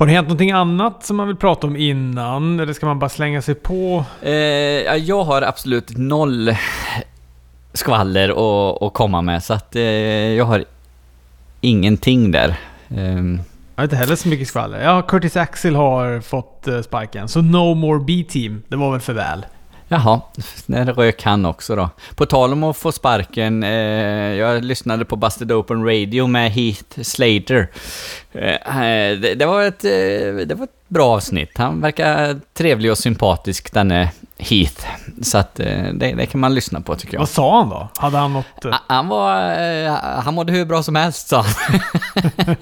Har det hänt någonting annat som man vill prata om innan? Eller ska man bara slänga sig på? Eh, ja, jag har absolut noll skvaller att, att komma med, så att eh, jag har ingenting där. Ehm, Jag har inte heller så mycket skvaller. Ja, Curtis Axel har fått eh, sparken. Så No More B-Team. Det var väl för väl. Jaha, när rök han också då. På tal om att få sparken, eh, jag lyssnade på Busted Open Radio med Heath Slater. Eh, eh, det, det, var ett, eh, det var ett bra avsnitt. Han verkar trevlig och sympatisk, denne Heath. Så att eh, det, det kan man lyssna på tycker jag. Vad sa han då? Hade han något... Ah, Han var... Han mådde hur bra som helst, sa han.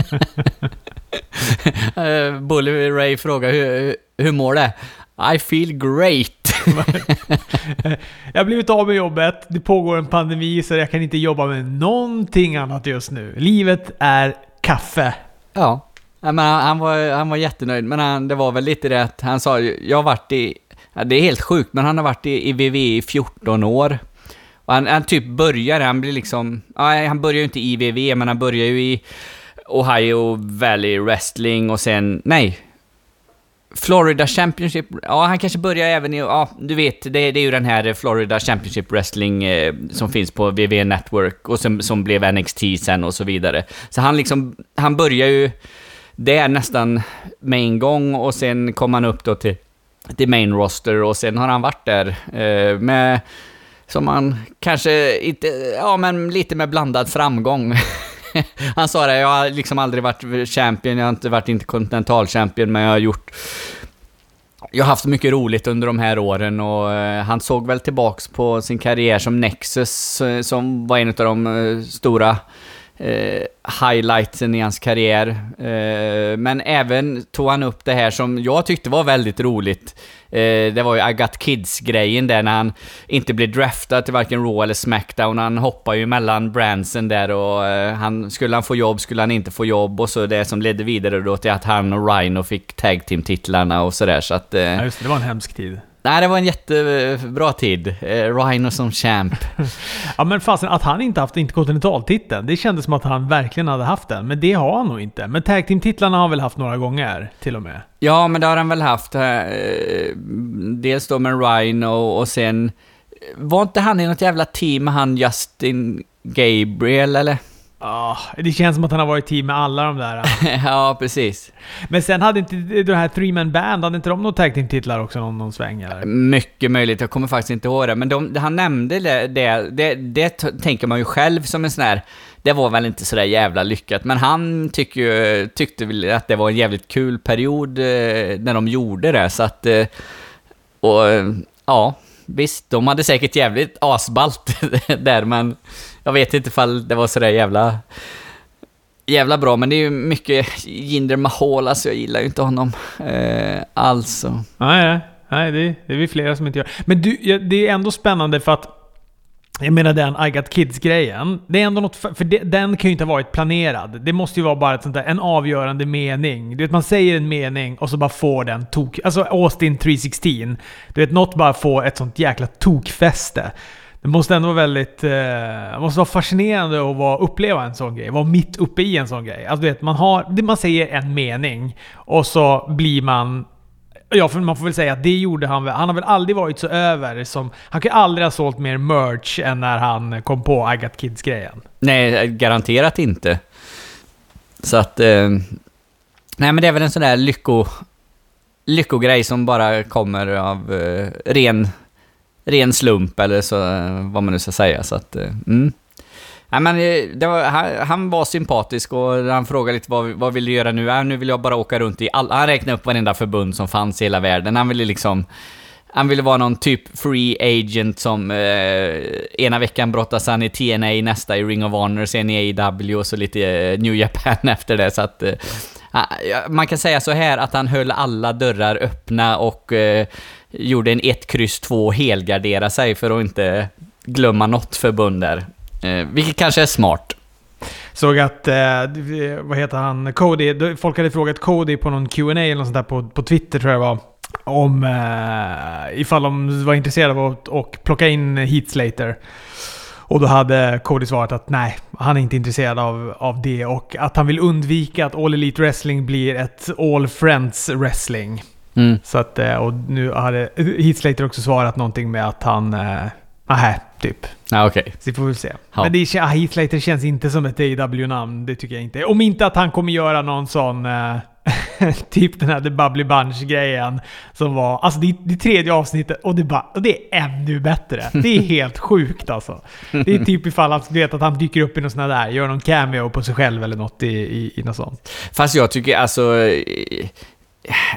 Bully Ray frågade hur, hur mår det? I feel great. Jag har blivit av med jobbet, det pågår en pandemi så jag kan inte jobba med någonting annat just nu. Livet är kaffe. Ja. Men han, han, var, han var jättenöjd, men han, det var väl lite det att han sa ju, jag har varit i, det är helt sjukt, men han har varit i, i WWE i 14 år. Och han, han typ börjar, han blir liksom, han börjar ju inte i WWE, men han börjar ju i Ohio Valley Wrestling och sen, nej, Florida Championship, ja han kanske börjar även i, ja du vet, det, det är ju den här eh, Florida Championship Wrestling eh, som finns på WWE Network och som, som blev NXT sen och så vidare. Så han liksom, han börjar ju där nästan med en gång och sen kom han upp då till, till main roster och sen har han varit där eh, med, som man kanske inte, ja men lite med blandad framgång. Han sa det, jag har liksom aldrig varit champion, jag har inte varit interkontinentalchampion, men jag har gjort... Jag har haft mycket roligt under de här åren och eh, han såg väl tillbaks på sin karriär som Nexus, eh, som var en av de eh, stora eh, highlightsen i hans karriär. Eh, men även tog han upp det här som jag tyckte var väldigt roligt. Eh, det var ju I Got Kids-grejen där när han inte blev draftad till varken Raw eller Smackdown. Han hoppar ju mellan brandsen där och eh, han, skulle han få jobb, skulle han inte få jobb och så det som ledde vidare då till att han och Rhino fick tag team-titlarna och sådär så att... Eh, Ja, just det, det var en hemsk tid nej, det var en jättebra tid. Eh, Rhino som champ. Ja men fasen, att han inte haft interkontinentaltiteln, det kändes som att han verkligen hade haft den. Men det har han nog inte. Men tag team-titlarna har han väl haft några gånger, till och med. Ja, men det har han väl haft. Eh, dels då med Rhino och sen... Var inte han i något jävla team med han Justin Gabriel eller? Ah, det känns som att han har varit i team med alla de där. ja, precis. Men sen hade inte det här Three Man Band, hade inte de några tag team-titlar också någon, någon sväng eller? Mycket möjligt, jag kommer faktiskt inte ihåg det. Men de, han nämnde det, det, det, det tänker man ju själv som en sån här... Det var väl inte sådär jävla lyckat, men han tycker ju, tyckte väl att det var en jävligt kul period eh, när de gjorde det, så att... Eh, och eh, ja, visst, de hade säkert jävligt asballt där, men jag vet inte ifall det var sådär jävla... Jävla bra, men det är ju mycket Jinder Mahal, alltså jag gillar ju inte honom eh, alls. Nej, nej. Nej, det, det är vi flera som inte gör. Men du, det är ändå spännande för att... Jag menar den I Got Kids-grejen. Det är ändå något... För för det, den kan ju inte ha varit planerad. Det måste ju vara bara ett sånt där, en avgörande mening. Du vet, man säger en mening och så bara får den tok... Alltså Austin 316. Du vet, något bara får ett sånt jäkla tokfäste. Det måste ändå vara väldigt... Eh, det måste vara fascinerande att vara, uppleva en sån grej. Vara mitt uppe i en sån grej. Alltså du vet, man har... Man säger en mening och så blir man Ja, för man får väl säga att det gjorde han väl. Han har väl aldrig varit så över som... Han kan ju aldrig ha sålt mer merch än när han kom på I Got Kids-grejen. Nej, garanterat inte. Så att... Eh, nej, men det är väl en sån där lycko, lyckogrej som bara kommer av eh, ren, ren slump, eller så, eh, vad man nu ska säga. Så att... Eh, mm. Nej, men eh, det var, han, var sympatisk och han frågade lite vad, vad vill du göra nu? Äh, nu vill jag bara åka runt i alla... Han räknade upp varenda förbund som fanns i hela världen. Han ville liksom... Han ville vara någon typ free agent som eh, ena veckan brottas han i TNA, nästa i Ring of Honor, sen i AEW och så lite eh, New Japan efter det. Så att, eh, ah, man kan säga så här att han höll alla dörrar öppna och eh, gjorde en 1, kryss 2 och helgardera sig för att inte glömma något förbund där. Eh, vilket kanske är smart. Såg att, eh, vad heter han, Cody, folk hade frågat Cody på någon Q&A eller något sånt där på, på Twitter tror jag det var. Om eh, ifall de var intresserade av att och plocka in Heath Slater. Och då hade Cody svarat att nej, han är inte intresserad av, av det och att han vill undvika att All Elite Wrestling blir ett All Friends Wrestling. Mm. Så att, eh, och nu hade Heath Slater också svarat någonting med att han... Eh, nähä, typ. Ja, okej. Så vi får väl se. Ja. Men det, kän- Heath Slater känns inte som ett AW-namn. Det tycker jag inte. Om inte att han kommer göra någon sån... Eh, typ den här The Bubbly Bunch-grejen. Som var... Alltså det, det tredje avsnittet och det, bara, och det är ännu bättre. Det är helt sjukt alltså. Det är typ ifall att, du vet, att han dyker upp i någon sån här där, gör någon cameo på sig själv eller något i, i, i något sånt. Fast jag tycker alltså...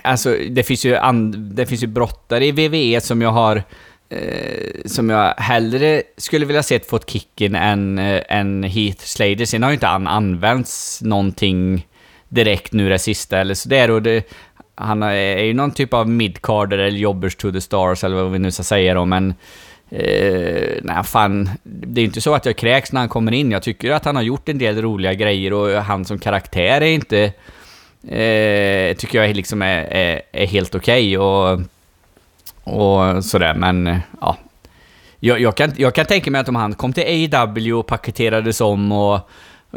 Alltså, det finns ju, and, det finns ju brottare i WWE som jag har... Eh, som jag hellre skulle vilja sett fått kicken än, eh, än Heath Slater. Sen har ju inte han använts någonting direkt nu det sista eller sådär. Och det, han är är ju någon typ av midcarder eller jobbers to the stars eller vad vi nu ska säga då, men... Eh, nej, fan. Det är inte så att jag kräks när han kommer in. Jag tycker att han har gjort en del roliga grejer och han som karaktär är inte... Eh, tycker jag liksom är, är, är helt okej och, och sådär, men ja. Jag, jag, kan, jag kan tänka mig att om han kom till AW och paketerades om och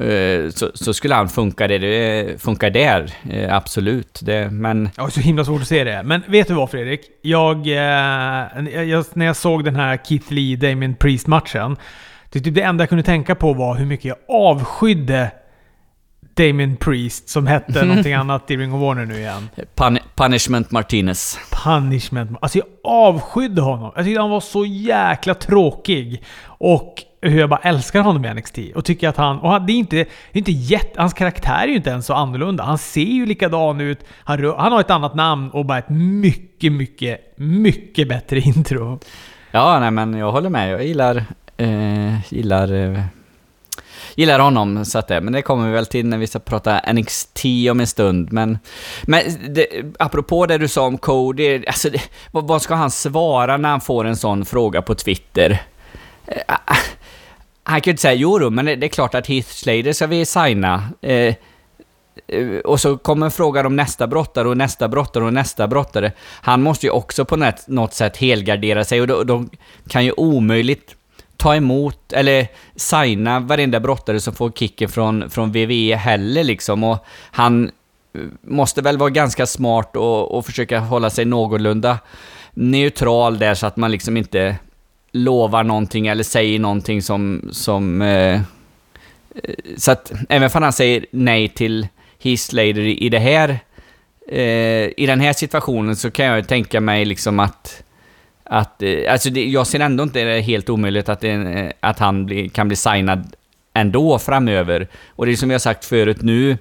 eh, så, så skulle han funka, det, eh, funka där, eh, absolut. Det, men Ja, så himla svårt att se det. Men vet du vad Fredrik? Jag, eh, jag, när jag såg den här Keith Lee Damien Priest-matchen. Det, det enda jag kunde tänka på var hur mycket jag avskydde Damien Priest, som hette någonting annat i Ring of Honor nu igen. pun, Punishment Martinez. Punishment. Alltså jag avskydde honom. Jag tyckte han var så jäkla tråkig. Och hur jag bara älskar honom i NXT. Och tycker att han... Och han, det är inte, det är inte jätte... Hans karaktär är ju inte ens så annorlunda. Han ser ju likadan ut. Han, han har ett annat namn och bara ett mycket, mycket, mycket bättre intro. Ja, nej men jag håller med. Jag gillar... Eh, gillar... Eh, gillar honom, så att det, men det kommer vi väl till när vi ska prata NXT om en stund. Men, men det, apropå det du sa om Cody, alltså det, vad, vad ska han svara när han får en sån fråga på Twitter? Eh, han kan ju inte säga jo men det, det är klart att Heath Slater ska vi signa. Eh, eh, och så kommer frågan om nästa brottare och nästa brottare och nästa brottare. Han måste ju också på något, något sätt helgardera sig och de, de kan ju omöjligt ta emot eller signa varenda brottare som får kicken från, från VVE heller liksom. Och han eh, måste väl vara ganska smart och, och försöka hålla sig någorlunda neutral där så att man liksom inte lovar någonting eller säger någonting som... som eh, eh så att även om han säger nej till Heath i det här... Eh, I den här situationen så kan jag tänka mig liksom att att eh, alltså det, jag ser ändå inte det helt omöjligt att, det, eh, att han bli, kan bli signad ändå framöver. Och det är som jag sagt förut nu,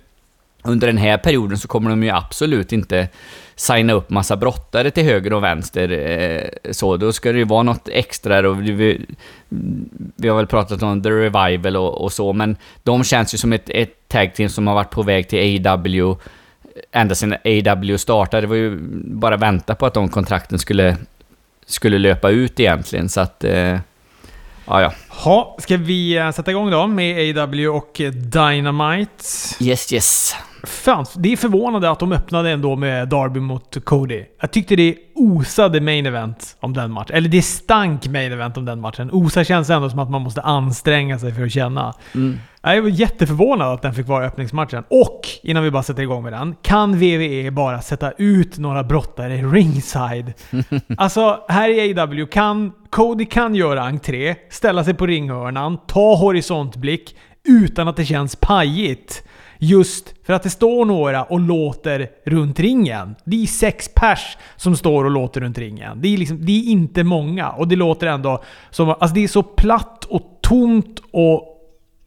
under den här perioden så kommer de ju absolut inte signa upp massa brottare till höger och vänster. Eh, så då ska det ju vara något extra och vi, vi har väl pratat om The Revival och, och så, men de känns ju som ett, ett tag team som har varit på väg till AW eh, ända sedan AW startade. Det var ju bara vänta på att de kontrakten skulle, skulle löpa ut egentligen, så att... Eh, ja, ja. Ha, ska vi eh, sätta igång då med AW och Dynamite? Yes, yes. Fan, det är förvånande att de öppnade ändå med Darby mot Cody. Jag tyckte det osade main event om den matchen. Eller det stank main event om den matchen. Osa känns ändå som att man måste anstränga sig för att känna. Mm. Jag var jätteförvånad att den fick vara öppningsmatchen. Och, innan vi bara sätter igång med den, kan WWE bara sätta ut några brottare ringside? alltså, här i AW kan Cody kan göra entré, ställa sig på ringhörnan, ta horisontblick utan att det känns pajigt. Just för att det står några och låter runt ringen. Det är sex pers som står och låter runt ringen. Det är, liksom, det är inte många och det låter ändå som... Alltså det är så platt och tomt och...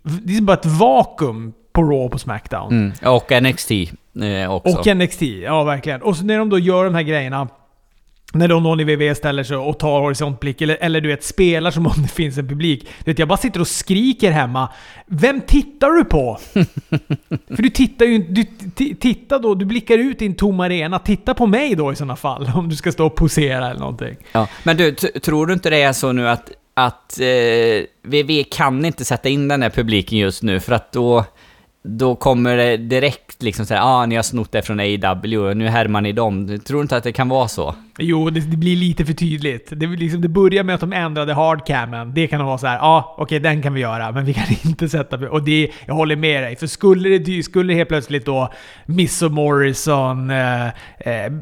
Det är bara ett vakuum på Raw och på Smackdown. Mm. Och NXT eh, också. Och NXT, ja verkligen. Och så när de då gör de här grejerna. När då någon i WWE ställer sig och tar horisontblick, eller, eller du vet, spelar som om det finns en publik. Du vet, jag bara sitter och skriker hemma. Vem tittar du på? För du tittar ju. Du, titta då, du blickar ut i en tom arena. Titta på mig då i sådana fall, om du ska stå och posera eller någonting. Ja. Men du, tror du inte det är så nu att, att eh, WWE kan inte sätta in den här publiken just nu för att då då kommer det direkt liksom såhär, ah, ni har snott det från AW, nu härmar ni dem. Tror du inte att det kan vara så? Jo, det, det blir lite för tydligt. Det, liksom, det börjar med att de ändrade hardcamen. Det kan vara så här, ja ah, okej okay, den kan vi göra, men vi kan inte sätta... Och det, jag håller med dig, för skulle det, skulle det helt plötsligt då Miss och Morrison, eh, eh,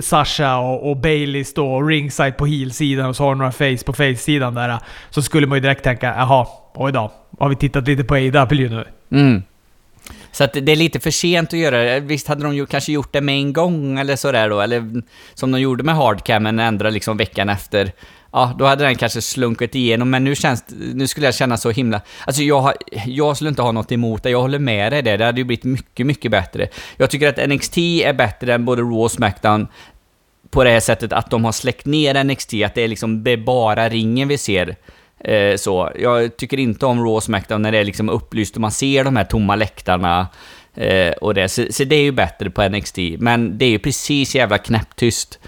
Sasha och, och Bailey stå ringside på heel-sidan och så har några face på face-sidan där, så skulle man ju direkt tänka, jaha, oj då, har vi tittat lite på AW nu? Mm. Så att det är lite för sent att göra det. Visst hade de ju kanske gjort det med en gång eller sådär då, eller som de gjorde med hardcamen, ändra liksom veckan efter. Ja, då hade den kanske slunkit igenom, men nu känns nu skulle jag känna så himla... Alltså jag, har, jag skulle inte ha något emot det, jag håller med dig där. Det hade ju blivit mycket, mycket bättre. Jag tycker att NXT är bättre än både Raw och Smackdown på det här sättet att de har släckt ner NXT, att det är liksom det är bara ringen vi ser. Eh, så. Jag tycker inte om Raw Smackdown när det är liksom upplyst och man ser de här tomma läktarna. Eh, och det. Så, så, det är ju bättre på NXT, men det är ju precis jävla knäpptyst.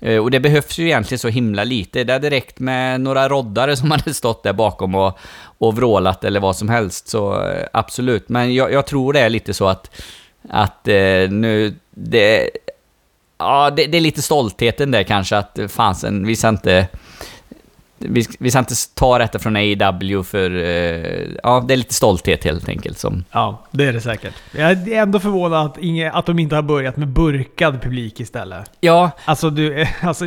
Eh, och det behövs ju egentligen så himla lite. Det hade räckt med några roddare som hade stått där bakom och, och vrålat eller vad som helst, så eh, absolut. Men jag, jag, tror det är lite så att, att eh, nu... Det, ja, det, det, är lite stoltheten där kanske, att eh, fansen, vi ska inte vi, vi ska inte ta detta från AEW för... Eh, ja, det är lite stolthet helt enkelt som... Ja, det är det säkert. Jag är ändå förvånad att, inge, att de inte har börjat med burkad publik istället. Ja. Alltså, du, alltså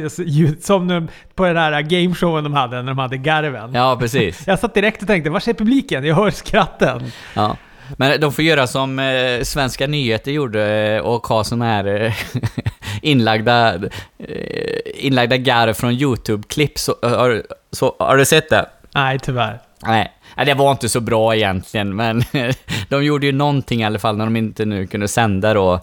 som nu på den här gameshowen de hade, när de hade garven. Ja, precis. Jag satt direkt och tänkte, var är publiken? Jag hör skratten. Ja. Men de får göra som eh, Svenska nyheter gjorde eh, och ha såna här eh, inlagda, eh, inlagda garv från YouTube-klipp. Så, har, så, har du sett det? Nej, tyvärr. Nej. det var inte så bra egentligen, men de gjorde ju någonting i alla fall när de inte nu kunde sända då,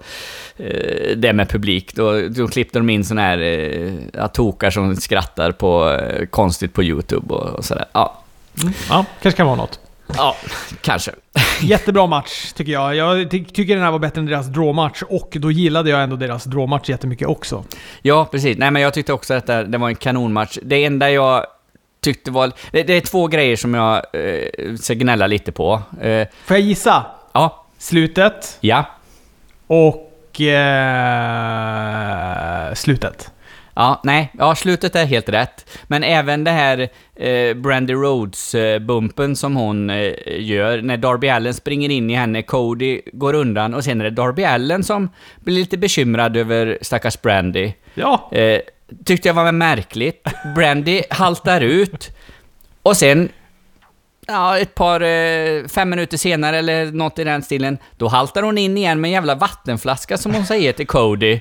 eh, det med publik. Då, då klippte de in såna här eh, tokar som skrattar på eh, konstigt på YouTube och, och sådär. Ja. Mm. ja, kanske kan vara något. Ja, kanske. Jättebra match, tycker jag. Jag ty tycker den här var bättre än deras drawmatch och då gillade jag ändå deras drawmatch jättemycket också. Ja, precis. Nej, men jag tyckte också att det, var en kanonmatch. Det enda jag tyckte var... Det, det är två grejer som jag eh, ska gnälla lite på. Eh, Får jag gissa? Ja. Slutet. Ja. Och... Eh, slutet. Ja, nej, ja, slutet är helt rätt. Men även det här eh, Brandy Rhodes-bumpen som hon eh, gör, när Darby Allen springer in i henne, Cody går undan och sen är det Darby Allen som blir lite bekymrad över stackars Brandy. Ja. Eh, tyckte jag var märkligt. Brandy haltar ut och sen ja, ett par, eh, fem minuter senare eller något i den stilen, då haltar hon in igen med en jävla vattenflaska som hon säger till Cody.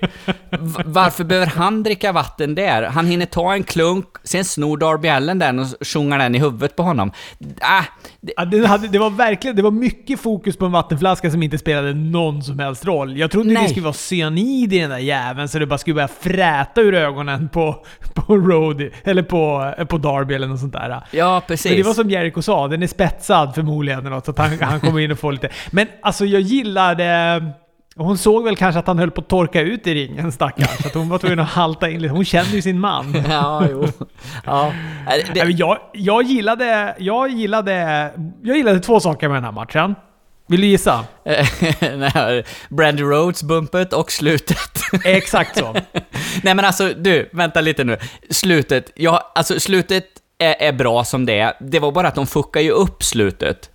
V varför behöver han dricka vatten där? Han hinner ta en klunk, sen snor Darby Allen den och tjongar den i huvudet på honom. Ah, det... Ja, det, hade, det, var verkligen, det var mycket fokus på en vattenflaska som inte spelade någon som helst roll. Jag trodde Nej. det skulle vara cyanid i den där jäveln så det bara skulle börja fräta ur ögonen på, på Rody, eller på, på Darby eller något sånt där. Ja, precis. Men det var som Jericho sa, den är spetsad förmodligen eller något, så att han, han kommer in och får lite... Men alltså jag gillade... Hon såg väl kanske att han höll på att torka ut i ringen stackars. Så att hon var tvungen att halta in lite. Hon kände ju sin man. Ja, jo. Ja. Det... Jag, jag, gillade, jag, gillade, jag gillade två saker med den här matchen. Vill du gissa? Brandy Rhodes-bumpet och slutet. Exakt så. Nej men alltså, du, vänta lite nu. Slutet, ja, alltså slutet är, är bra som det är. Det var bara att de fuckade ju upp slutet.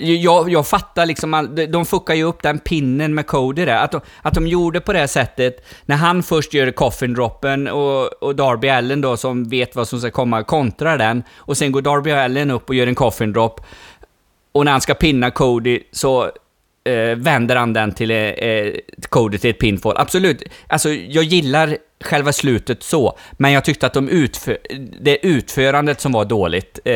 Jag, jag fattar liksom, de fuckar ju upp den pinnen med Cody där. Att de, att de gjorde på det sättet, när han först gör coffin-droppen och, och Darby Allen då som vet vad som ska komma kontrar den. Och sen går Darby Allen upp och gör en coffin-drop. Och när han ska pinna Cody så eh, vänder han den till eh, eh Cody till ett pinfall. Absolut, alltså jag gillar själva slutet så, men jag tyckte att de utför, det utförandet som var dåligt eh,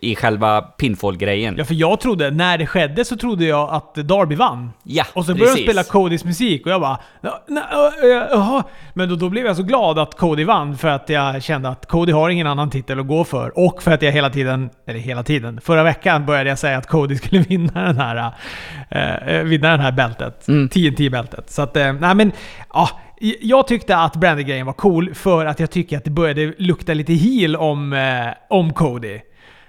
i själva pinfall-grejen. Ja, för jag trodde, när det skedde så trodde jag att Darby vann. Ja, Och så började de spela Codys musik och jag bara... Jaha. Men då, då blev jag så glad att Cody vann för att jag kände att Cody har ingen annan titel att gå för. Och för att jag hela tiden, eller hela tiden, förra veckan började jag säga att Cody skulle vinna den här, äh, vinna den här bältet. Mm. 10-10-bältet. Så att, äh, nej men, ja. Jag tyckte att Brandy-grejen var cool för att jag tycker att det började lukta lite heel om, eh, om Cody.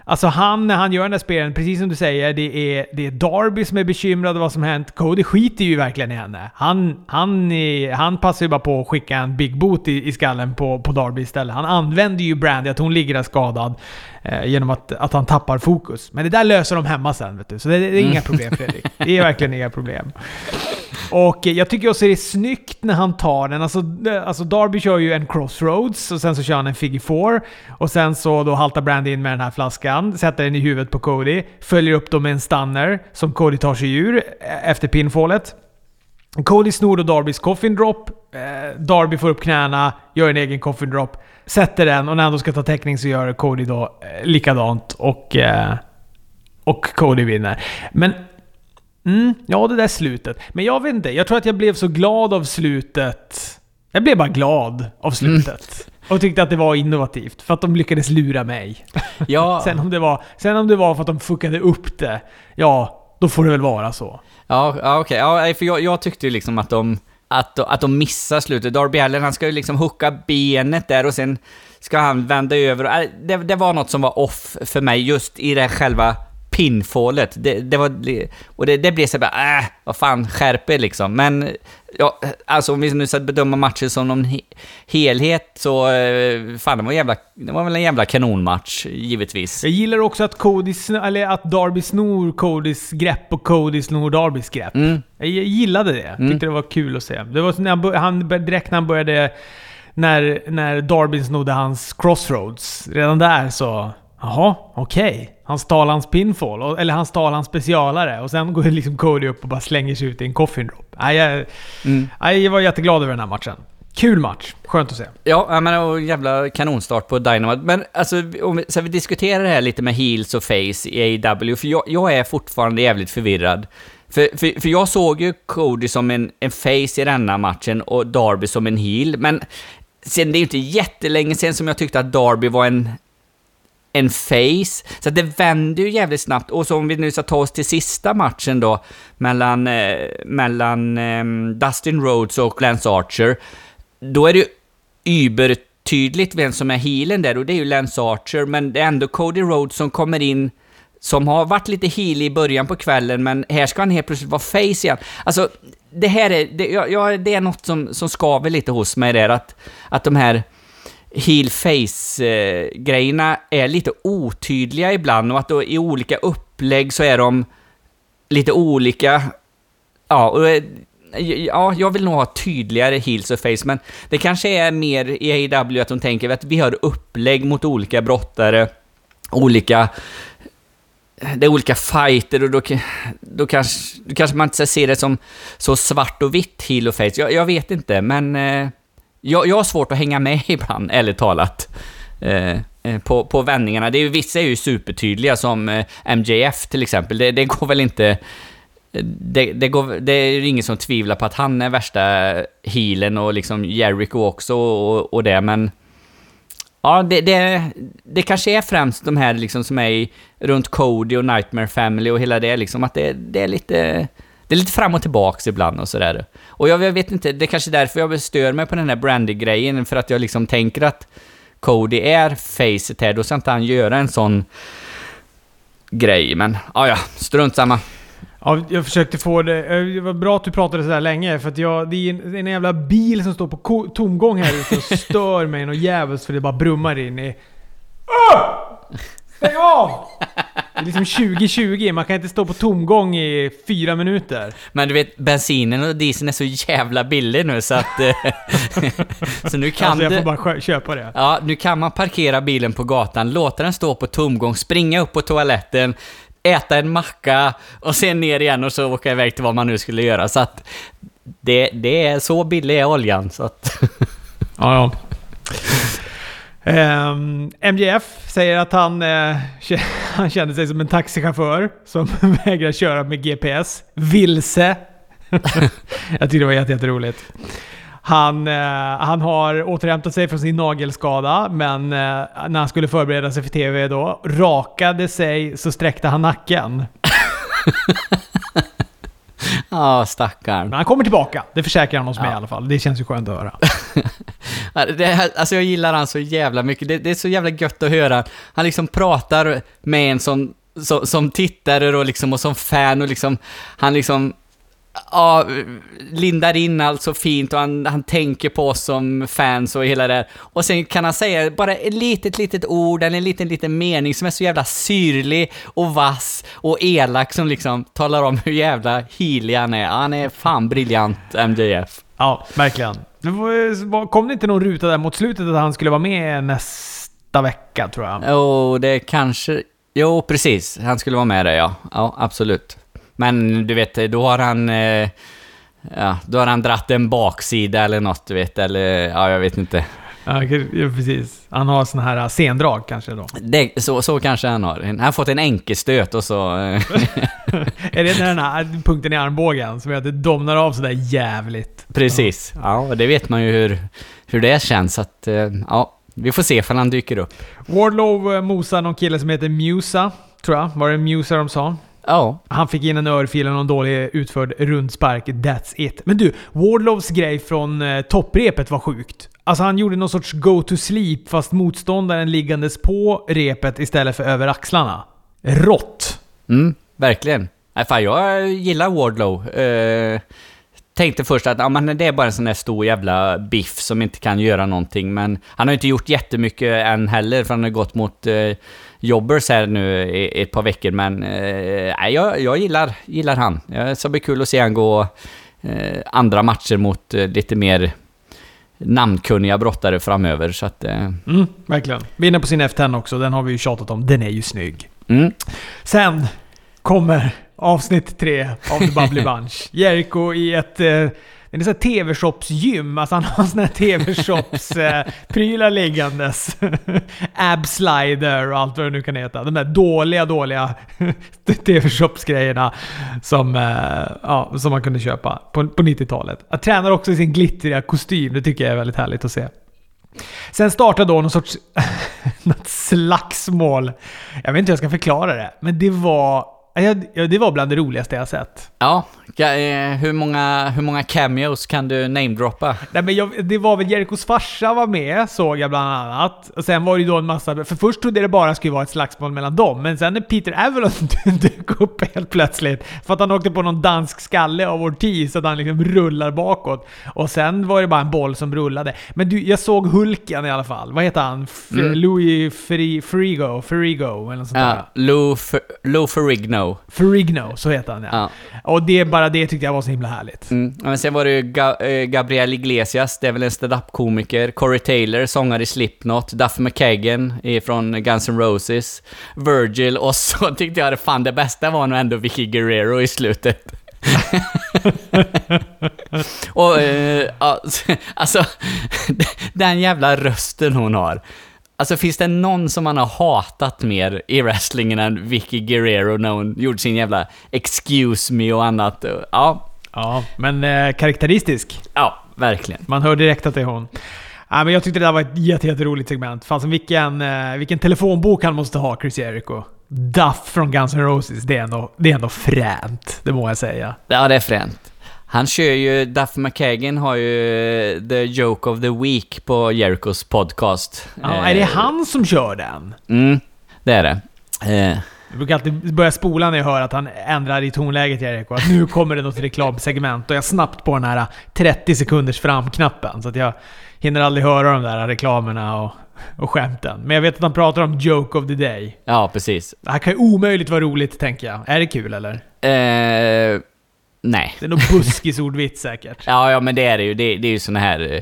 Alltså han, när han gör den där spelen, precis som du säger, det är, det är Darby som är bekymrad över vad som hänt. Cody skiter ju verkligen i henne. Han, han, är, han passar ju bara på att skicka en big boot i, i skallen på, på Darby istället. Han använder ju Brandy, att hon ligger där skadad, eh, genom att, att han tappar fokus. Men det där löser de hemma sen, vet du. Så det, det är inga Mm. problem Fredrik. Det är verkligen inga problem. Och eh, jag tycker också det är snyggt när han tar den. Alltså, eh, alltså Darby kör ju en crossroads och sen så kör han en figure four. Och sen så då haltar Brandy in med den här flaskan, sätter den i huvudet på Cody, följer upp dem med en stunner som Cody tar sig ur eh, efter pinfallet. Cody snor då Darbys coffin drop. Eh, Darby får upp knäna, gör en egen coffin drop, sätter den och när han då ska ta täckning så gör Cody då eh, likadant och, eh, och Cody vinner. Men Mm, ja, det där slutet. Men jag vet inte, jag tror att jag blev så glad av slutet. Jag blev bara glad av slutet. Och tyckte att det var innovativt. För att de lyckades lura mig. Ja, Sen om det var, sen om det var för att de fuckade upp det, ja, då får det väl vara så. ja, ja okej. Ja, för jag, jag tyckte ju liksom att de, att, de- att de missar slutet. Darby Allen, han ska ju liksom hooka benet där och sen ska han vända över. Äh, det, det var något som var off för mig just i det själva pinfallet. Det, det var... Och det, det blev så bara, äh, vad fan, skärp er liksom. Men, ja, alltså om vi nu ska bedöma matchen som någon he, helhet så, eh, fan det var, jävla, det var väl en jävla kanonmatch, givetvis. Jag gillar också att Cody, eller att Darby snor Codys grepp och Cody snor Darbys grepp. Mm. Jag gillade det. Mm. Tyckte det var kul att se. Det var när han, han direkt när han började... När, när Darby snodde hans crossroads. Redan där så... Jaha, okej. Han stal hans pinfall. Eller han stal hans specialare. Och sen går liksom Cody upp och bara slänger sig ut i en coffin drop. Nej, jag, Mm. nej, jag var jätteglad över den här matchen. Kul match. Skönt att se. Ja, menar, och jävla kanonstart på Dynamite. Men alltså, om vi, så vi diskuterar det här lite med heels och face i AEW, för jag, jag är fortfarande jävligt förvirrad. För, för, för jag såg ju Cody som en, en face i denna matchen och Darby som en heel, men sen det är ju inte jättelänge sen som jag tyckte att Darby var en en face. Så att det vänder ju jävligt snabbt. Och så om vi nu ska ta oss till sista matchen då, mellan, eh, mellan eh, Dustin Rhodes och Lance Archer, då är det ju übertydligt vem som är healen där, och det är ju Lance Archer, men det är ändå Cody Rhodes som kommer in som har varit lite healig i början på kvällen, men här ska han helt plötsligt vara face igen. Alltså, det här är, det, ja, det är något som, som skaver lite hos mig där, att, att de här Heel face-grejerna är lite otydliga ibland och att då i olika upplägg så är de lite olika. Ja, och, eh, ja, jag vill nog ha tydligare heels och face, men det kanske är mer i AEW att de tänker att vi har upplägg mot olika brottare, olika det är olika fighter och då, då, kanske, då kanske man inte ser det som så svart och vitt heel och face. Jag, jag vet inte, men eh, jag, jag har svårt att hänga med ibland, ärligt talat. Eh, eh, på, på vändningarna. Det är vissa är ju supertydliga, som eh, MJF till exempel. Det, det går väl inte... Eh, det, det, går, det är ju ingen som tvivlar på att han är värsta healen och liksom Jericho också och, och det, men... Ja, det, det, det kanske är främst de här liksom som är i, runt Cody och Nightmare Family och hela det liksom, att det, det är lite... Det är lite fram och tillbaks ibland och sådär. Och jag, jag vet inte, det är kanske är därför jag stör mig på den här Brandy-grejen, för att jag liksom tänker att Cody är facet här, då ska inte han göra en sån grej, men ja, ja, strunt samma. Ja, jag försökte få det... eh, Det var bra att du pratade sådär länge, för att jag, det är en, det är en jävla bil som står på tomgång här ute och stör mig något jävligt för det bara brummar in i... Åh! Stäng av! Det är liksom 2020, man kan inte stå på tomgång i fyra minuter. Men du vet, bensinen och dieseln är så jävla billig nu så att... eh, så nu kan alltså jag får bara köpa det. Ja, nu kan man parkera bilen på gatan, låta den stå på tomgång, springa upp på toaletten, äta en macka och sen ner igen och så åka iväg till vad man nu skulle göra. Så att det, det är så billig är oljan, så att... Ja, ja. Ehm, um, MJF säger att han, uh, han kände sig som en taxichaufför som vägrar köra med GPS. Vilse. Jag tyckte det var jätte- Han, uh, han har återhämtat sig från sin nagelskada, men uh, när han skulle förbereda sig för TV då, rakade sig så sträckte han nacken. Ja, stackarn. Men han kommer tillbaka. Det försäkrar han oss med Ja. i alla fall. Det känns ju skönt att höra. Det, här- alltså jag gillar han så jävla mycket. Det, det är så jävla gött att höra. Han liksom pratar med en som, som, som tittare och, liksom, och som fan och liksom, han liksom Ja, lindar in allt så fint och han, han tänker på oss som fans och hela det. Och sen kan han säga bara ett litet, litet ord eller en liten, liten mening som är så jävla syrlig och vass och elak som liksom talar om hur jävla healig han är. Han är fan briljant, MJF. Ja, verkligen. Kom det inte någon ruta där mot slutet att han skulle vara med nästa vecka, tror jag? Jo, det kanske... Jo, precis. Han skulle vara med där, ja. Ja, absolut. Men du vet, då har han... Eh, ja, då har han dratt en baksida eller något, du vet. Eller, ja, jag vet inte. Ja, precis. Han har såna här sendrag kanske då. Det, så, så kanske han har. Han har fått en enkelstöt och så... Eh, Är det den här punkten i armbågen som gör att det domnar av sådär jävligt? precis. Ja, och det vet man ju hur, hur det känns. Att, eh, ja, vi får se ifall han dyker upp. Wardlow eh, mosar någon kille som heter Musa, tror jag. Var det Musa de sa? Ja, Han fick in en örfil och någon dålig utförd rundspark. That's it. Men du, Wardlows grej från eh, topprepet var sjukt. Alltså han gjorde någon sorts go to sleep fast motståndaren liggandes på repet istället för över axlarna. Rått! Mm, verkligen. Nej, fan, jag gillar Wardlow. Eh, tänkte först att ja, men det är bara en sån där stor jävla biff som inte kan göra någonting, men han har inte gjort jättemycket än heller, för han har gått mot eh, jobbers här nu i, ett par veckor, men eh, jag, jag gillar, gillar han. Det ska bli kul att se han gå eh, andra matcher mot eh, lite mer namnkunniga brottare framöver, så att... Eh, Mm, verkligen. Vinner på sin F10 också. Den har vi ju tjatat om. Den är ju snygg. mm. Sen kommer avsnitt tre av The Bubbly Bunch. Jericho i ett... Eh, det är ett TV-shops-gym. Alltså han har såna här TV-shops-prylar liggandes. Ab-slider och allt vad det nu kan heta. De där dåliga, dåliga TV-shops-grejerna som, eh, ja, som man kunde köpa på, på 90-talet. Han tränar också i sin glittriga kostym. Det tycker jag är väldigt härligt att se. Sen startar då någon sorts något slagsmål. Jag vet inte hur jag ska förklara det, men det var, det var bland det roligaste jag sett. Ja, eh, hur många, hur många cameos kan du namedroppa? Nej, men jag, det var väl Jerikos farsa var med, såg jag bland annat. Och sen var det ju då en massa... För först trodde jag det bara skulle vara ett slagsmål mellan dem, men sen när Peter Avalon dök upp helt plötsligt, för att han åkte på någon dansk skalle av Ortiz, så att han liksom rullar bakåt. Och sen var det bara en boll som rullade. Men du, jag såg Hulken i alla fall. Vad heter han? F- Mm. Louis Fri- Frigo? Frigo? Eller något sånt där. Ja, Lou, Fer- Lou Ferrigno. Ferrigno, så heter han ja. Ja. Och det, bara det tyckte jag var så himla härligt. Mm. Men sen var det ju Ga- eh, Gabriel Iglesias, det är väl en stand-up-komiker. Corey Taylor, sångare i Slipknot. Duff McKagan från Guns N' Roses. Virgil och så tyckte jag det fan det bästa var nog ändå Vicky Guerrero i slutet. och ja, alltså, den jävla rösten hon har. Alltså finns det någon som man har hatat mer i wrestlingen än Vicky Guerrero när hon gjorde sin jävla excuse me och annat? Ja, Ja, men eh, karaktäristisk. ja verkligen. Man hör direkt att det är hon. Ja, men jag tyckte det där var ett jätte, jätteroligt segment. Fasen vilken, eh, vilken telefonbok han måste ha, Chris Jericho. Duff från Guns N' Roses, det är ändå, det är ändå fränt. Det må jag säga. Ja, det är fränt. Han kör ju, Duff McKagan har ju eh, The Joke of the Week på Jericos podcast. Ja, Eh, är det han som kör den? Mm, det är det. Eh, Jag brukar alltid börja spola när jag hör att han ändrar i tonläget Jericho. Att nu kommer det något reklamsegment och jag är snabbt på den här 30 sekunders framknappen. Så att jag hinner aldrig höra de där reklamerna och, och skämten. Men jag vet att han pratar om Joke of the Day. ja, precis. Det här kan ju omöjligt vara roligt, tänker jag. Är det kul eller? Eh, nej. Det är nog buskisordvits säkert. Ja, ja, men det är det ju. Det, det är ju såna här, eh,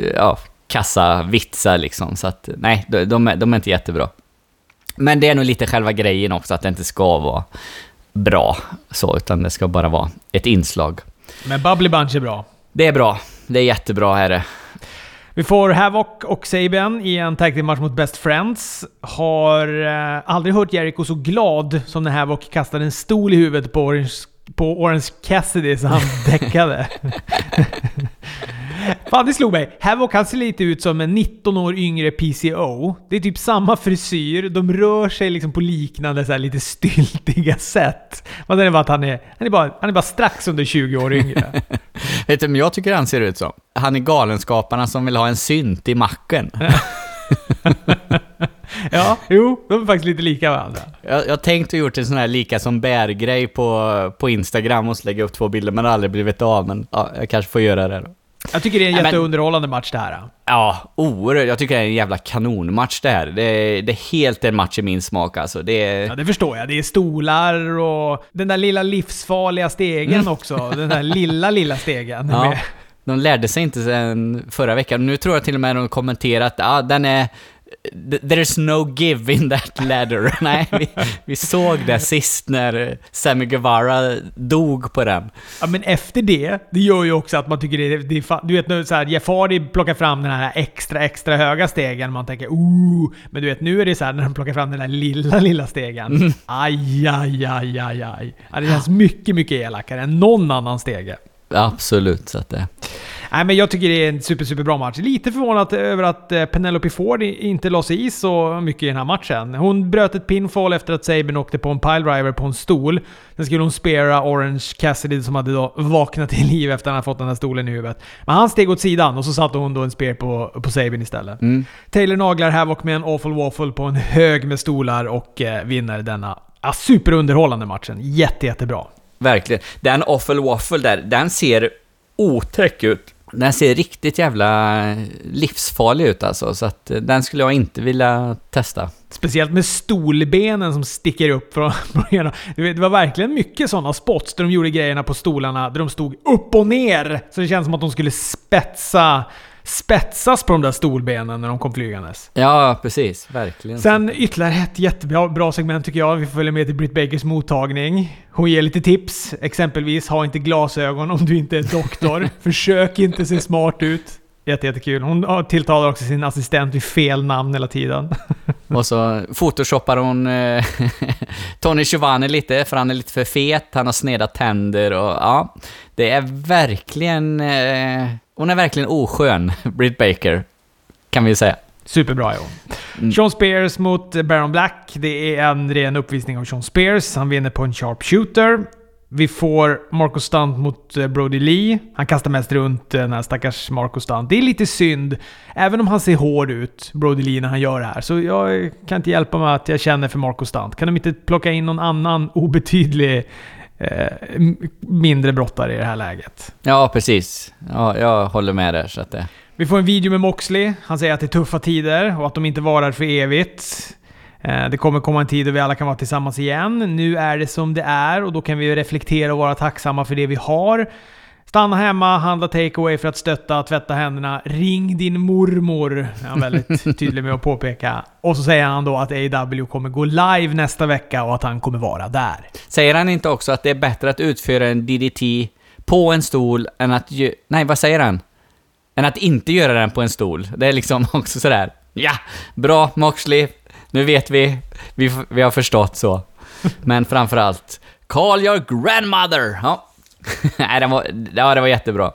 eh, ja, kassavitsar liksom. Så att, nej, de, de, är, de är inte jättebra. Men det är nog lite själva grejen också, att det inte ska vara bra så, utan det ska bara vara ett inslag. Men Bubbly Bunch är bra. Det är bra. Det är jättebra, är det. Vi får Havoc och Sabian i en tag match mot Best Friends. Har eh, aldrig hört Jericho så glad som när Havoc kastade en stol i huvudet på Orange, på Orange Cassidy så han däckade. Fan, det slog mig. Havoc han ser lite ut som en 19 år yngre PCO. Det är typ samma frisyr, de rör sig liksom på liknande så lite styltiga sätt. Men det är bara att han är, han är, bara, han är bara strax under 20 år yngre. Vet du vem jag tycker han ser ut som? Han är galenskaparna som vill ha en synt i macken. ja, jo, de är faktiskt lite lika varandra. Jag, jag tänkte gjort en sån här lika som bär-grej på, på Instagram och lägga upp två bilder, men det har aldrig blivit av. Men ja, jag kanske får göra det då. Jag tycker det är en jätteunderhållande match det här. Ja, oerhört. Jag tycker det är en jävla kanonmatch det här. Det är, det är helt en match i min smak alltså. Det är... Ja, det förstår jag. Det är stolar och den där lilla livsfarliga stegen också. Den där lilla, lilla stegen. Ja. De lärde sig inte sen förra veckan. Nu tror jag till och med de kommenterat att ah, den är... There's no give in that ladder. Nej, vi, vi såg det sist när Sammy Guevara dog på den. Ja, men efter det, det gör ju också att man tycker det är... Det är du vet nu så här, Jeff Hardy plockar fram den här extra, extra höga stegen. Man tänker ooh. Men du vet, nu är det så här när de plockar fram den där lilla, lilla stegen. Aj, aj, aj, aj, aj. Ja, det känns mycket, mycket elakare än någon annan stege. Absolut, så att det... Nej, men jag tycker det är en super, super bra match. Lite förvånad över att eh, Penelope Ford inte la sig i så mycket i den här matchen. Hon bröt ett pinfall efter att Sabin åkte på en piledriver på en stol. Sen skulle hon spera Orange Cassidy som hade då vaknat till liv efter att han fått den här stolen i huvudet. Men han steg åt sidan och så satte hon då en spear på, på Sabin istället. Mm. Taylor naglar Havoc med en awful waffle på en hög med stolar och eh, vinner denna ja, superunderhållande matchen. Jätte, jättebra. Verkligen. Den Awful Waffle där, den ser otäck ut. Den ser riktigt jävla livsfarlig ut alltså, så att eh, den skulle jag inte vilja testa. Speciellt med stolbenen som sticker upp från, från ena. Det var verkligen mycket sådana spots där de gjorde grejerna på stolarna där de stod upp och ner. Så det känns som att de skulle spetsa, spetsas på de där stolbenen när de kom flygandes. Ja, precis. Verkligen. Sen ytterligare ett jättebra bra segment tycker jag. Vi följa med till Britt Bakers mottagning. Hon ger lite tips. Exempelvis, ha inte glasögon om du inte är doktor. Försök inte se smart ut. Jätte, jättekul. Hon tilltalar också sin assistent vid fel namn hela tiden. Och så photoshoppar hon eh, Tony Giovanni lite, för han är lite för fet, han har sneda tänder och ja. Det är verkligen... Eh, hon är verkligen oskön, Britt Baker. Kan vi säga. Superbra jo. Mm. Sean Spears mot Baron Black. Det är en ren uppvisning av Sean Spears. Han vinner på en sharpshooter. Vi får Marco Stunt mot eh, Brody Lee. Han kastar mest runt eh, den här stackars Marco Stunt. Det är lite synd. Även om han ser hård ut, Brody Lee, när han gör det här. Så jag kan inte hjälpa med att jag känner för Marco Stunt. Kan de inte plocka in någon annan obetydlig mindre brottare i det här läget? Ja, precis. Ja, jag håller med där, så att det... Vi får en video med Moxley. Han säger att det är tuffa tider och att de inte varar för evigt. Eh, Det kommer komma en tid då vi alla kan vara tillsammans igen. Nu är det som det är och då kan vi reflektera och vara tacksamma för det vi har. Stanna hemma, handla takeaway för att stötta, tvätta händerna. Ring din mormor. är han väldigt tydlig med att påpeka. Och så säger han då att AW kommer gå live nästa vecka och att han kommer vara där. Säger han inte också att det är bättre att utföra en DDT på en stol än att... Nej, vad säger han? Än att inte göra den på en stol. Det är liksom också sådär... Ja, bra Moxley. Nu vet vi. Vi, vi har förstått så. Men framförallt, call your grandmother! Ja. Nej, den var, ja, det var jättebra.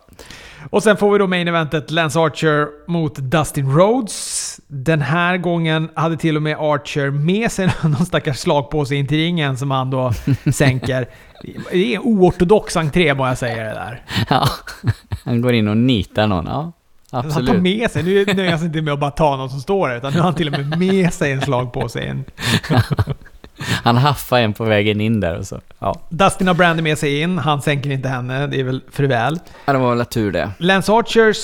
Och sen får vi då main eventet Lance Archer mot Dustin Rhodes. Den här gången hade till och med Archer med sig någon stackars slagpåse in till ringen som han då sänker. Det är en oortodox entré må jag säga det där. Ja. Han går in och nitar någon. Ja, Han tar absolut. med sig, nu nöjer han sig inte med att bara ta någon som står där, utan nu har han till och med med sig en slagpåse in. Han haffar en på vägen in där och så. Ja, Dustin har Brandy med sig in, han sänker inte henne, det är väl för väl. Ja, det var väl tur det. Lance Archers,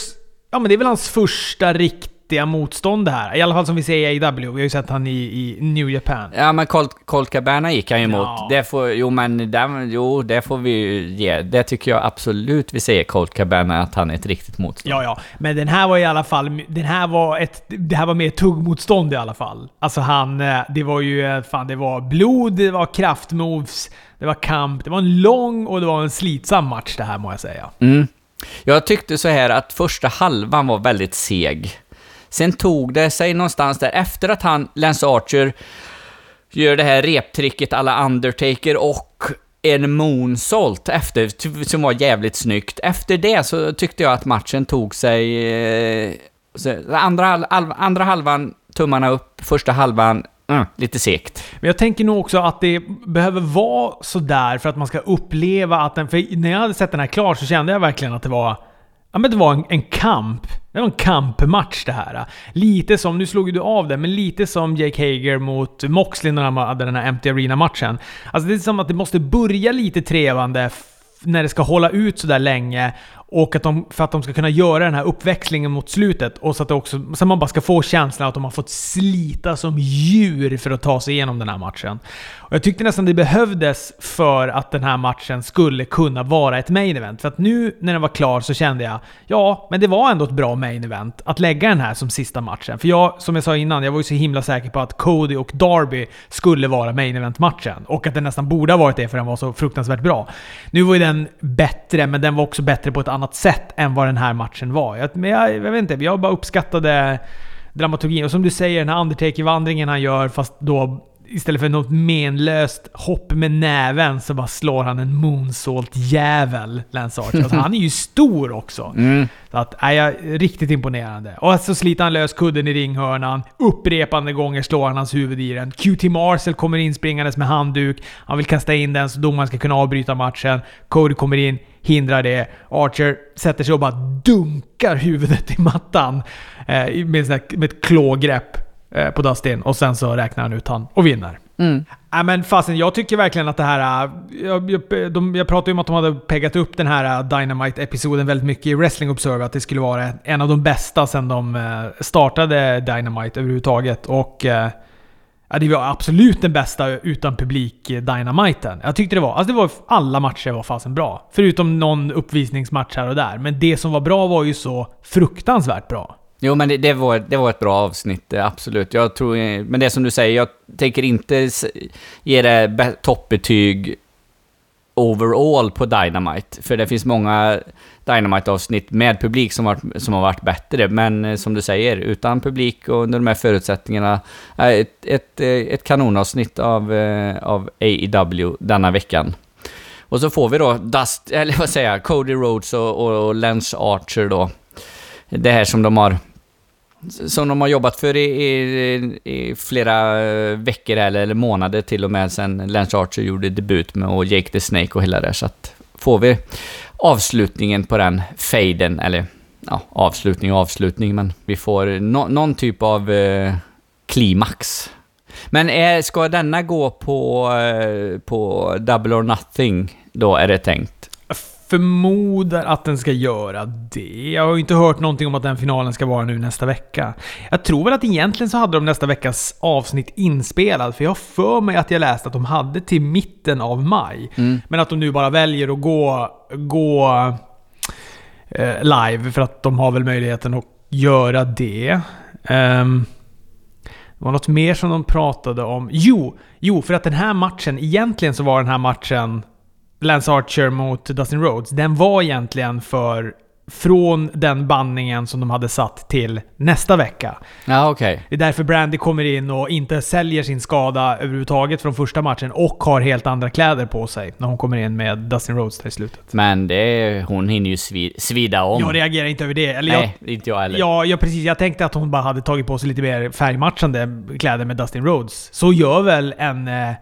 ja men det är väl hans första riktiga motstånd det här. I alla fall som vi ser i AW. Vi har ju sett han i, i New Japan. Ja, men Colt, Colt Cabana gick han ju emot. Ja. Det får, jo, men där, jo, det får vi ju ge. Det tycker jag absolut vi säger Colt Cabana, att han är ett riktigt motstånd. Ja, ja. Men den här var i alla fall... Den här var ett... Det här var mer tuggmotstånd i alla fall. Alltså han... eh, Det var ju... eh, Fan, det var blod, det var kraftmoves, det var kamp. Det var en lång och det var en slitsam match det här må jag säga. Mm. Jag tyckte så här att första halvan var väldigt seg. Sen tog det sig någonstans där efter att han, Lance Archer, gör det här reptricket alla Undertaker och en moonsault efter, som var jävligt snyggt. Efter det så tyckte jag att matchen tog sig... Eh, andra, andra halvan, tummarna upp. Första halvan, mm, lite segt. Men jag tänker nog också att det behöver vara sådär för att man ska uppleva att den... För när jag hade sett den här klar så kände jag verkligen att det var... Ja men det var en, en kamp. Det var en kampmatch det här. Lite som, nu slog ju du av det, men lite som Jake Hager mot Moxley när han hade den här Empty Arena-matchen. Alltså det är som att det måste börja lite trevande när det ska hålla ut sådär länge. Och att de, för att de ska kunna göra den här uppväxlingen mot slutet. Och så att, det också, så att man bara ska få känslan att de har fått slita som djur för att ta sig igenom den här matchen. Och jag tyckte nästan det behövdes för att den här matchen skulle kunna vara ett main event. För att nu när den var klar så kände jag, ja, men det var ändå ett bra main event att lägga den här som sista matchen. För jag, som jag sa innan, jag var ju så himla säker på att Cody och Darby skulle vara main event-matchen. Och att den nästan borde ha varit det för den var så fruktansvärt bra. Nu var ju den bättre, men den var också bättre på ett annat sätt än vad den här matchen var. Jag, men jag, jag vet inte, jag bara uppskattade dramaturgin. Och som du säger, den här Undertaker-vandringen han gör, fast då istället för något menlöst hopp med näven så bara slår han en moonsault-jävel, Lance Archer. Alltså, han är ju stor också. Mm. Så att, nej, jag, riktigt imponerande. Och så sliter han lös kudden i ringhörnan. Upprepande gånger slår han hans huvud i den. QT Marcel kommer in springandes med handduk. Han vill kasta in den så domaren ska kunna avbryta matchen. Cody kommer in, hindrar det. Archer sätter sig och bara dunkar huvudet i mattan. Eh, med, ett klågrepp eh, på Dustin. Och sen så räknar han ut han och vinner. Mm. Nej men fasen, jag tycker verkligen att det här... äh, Jag, jag, de, jag pratade ju om att de hade peggat upp den här äh, Dynamite-episoden väldigt mycket i Wrestling Observer. Att det skulle vara en av de bästa sen de äh, startade Dynamite överhuvudtaget. Och... Ja, det var absolut den bästa utan publik-dynamiten. Eh, jag tyckte det var... Alltså det var... Alla matcher var fasen bra. Förutom någon uppvisningsmatch här och där. Men det som var bra var ju så fruktansvärt bra. Jo, men det, det, var, det var ett bra avsnitt, eh, absolut. Jag tror, eh, men det är som du säger, jag tänker inte ge det toppbetyg overall på Dynamite. För det finns många Dynamite-avsnitt med publik som, varit, som har varit bättre. Men eh, som du säger, utan publik och under de här förutsättningarna, eh, ett, ett, eh, ett kanonavsnitt av, av AEW denna veckan. Och så får vi då Dust, eller vad säger jag, Cody Rhodes och, och Lance Archer då. Det här som de har som de har jobbat för i, i, i flera eh, veckor eller, eller månader till och med sen Lance Archer gjorde debut med och Jake the Snake och hela det. Så att får vi avslutningen på den faden, eller ja, avslutning och avslutning, men vi får no, någon typ av eh, klimax. Men är, ska denna gå på, eh, på Double or Nothing då, är det tänkt? Förmodar att den ska göra det. Jag har ju inte hört någonting om att den finalen ska vara nu nästa vecka. Jag tror väl att egentligen så hade de nästa veckas avsnitt inspelad, för jag har för mig att jag läste att de hade till mitten av maj. Mm. Men att de nu bara väljer att gå, gå eh, live, för att de har väl möjligheten att göra det. Ehm, det var något mer som de pratade om. Jo, jo, för att den här matchen, egentligen så var den här matchen Lance Archer mot Dustin Rhodes, den var egentligen för från den bandningen som de hade satt till nästa vecka. Ja, okej. Det är därför Brandy kommer in och inte säljer sin skada överhuvudtaget från första matchen och har helt andra kläder på sig när hon kommer in med Dustin Rhodes där i slutet. Men det, hon hinner ju svi, svida om. Jag reagerar inte över det. Eller Nej, inte jag heller. jag, ja, ja, precis. Jag tänkte att hon bara hade tagit på sig lite mer färgmatchande kläder med Dustin Rhodes. Så gör väl en, eh,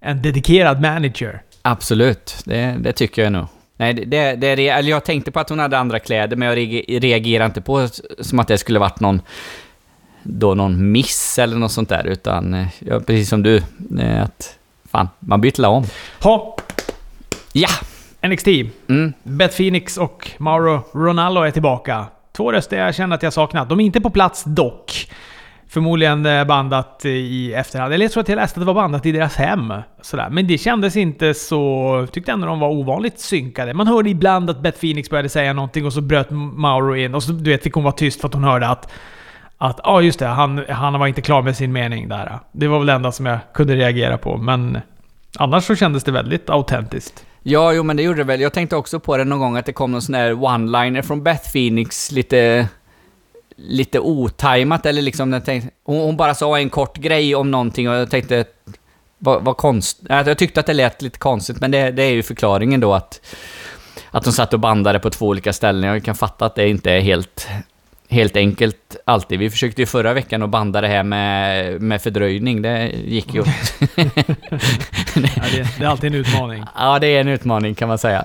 en dedikerad manager. Absolut, det, det tycker jag nog. Nej, det, det, det, eller jag tänkte på att hon hade andra kläder, men jag reager- reagerar inte på som att det skulle varit någon, då någon miss eller något sånt där, utan eh, jag, precis som du, eh, att fan, man byter om. Ha! Ja! NXT. Mm. Beth Phoenix och Mauro Ronaldo är tillbaka. Två röster jag känner att jag saknat. De är inte på plats dock. Förmodligen eh, bandat i efterhand. Eller jag tror att jag läste att det var bandat i deras hem. Sådär. Men det kändes inte så... Tyckte ändå de var ovanligt synkade. Man hörde ibland att Beth Phoenix började säga någonting och så bröt Mauro in. Och så du vet, fick hon vara tyst för att hon hörde att... Att ja, just det. Han, han var inte klar med sin mening där. Det var väl det enda som jag kunde reagera på. Men annars så kändes det väldigt autentiskt. Ja, jo men det gjorde det väl. Jag tänkte också på det någon gång att det kom någon sån där one-liner från Beth Phoenix lite... Lite otajmat eller liksom, tänkte, hon, hon bara sa en kort grej om någonting och jag tänkte... var, var konst... Jag tyckte att det lät lite konstigt, men det, det är ju förklaringen då att, att de satt och bandade på två olika ställen. Jag kan fatta att det inte är helt, helt enkelt alltid. Vi försökte ju förra veckan att banda det här med, med fördröjning. Det gick ju... ja, det, det är alltid en utmaning. ja, det är en utmaning kan man säga.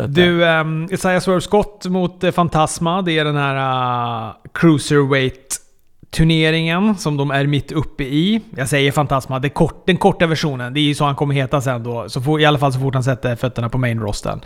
Att, du, um, Isaiah Swerve Scott mot uh, Fantasma. Det är den här uh, Cruiserweight turneringen som de är mitt uppe i. Jag säger Fantasma, det kort, den korta versionen. Det är ju så han kommer heta sen då. Så for, I alla fall så fort han sätter fötterna på main rosten.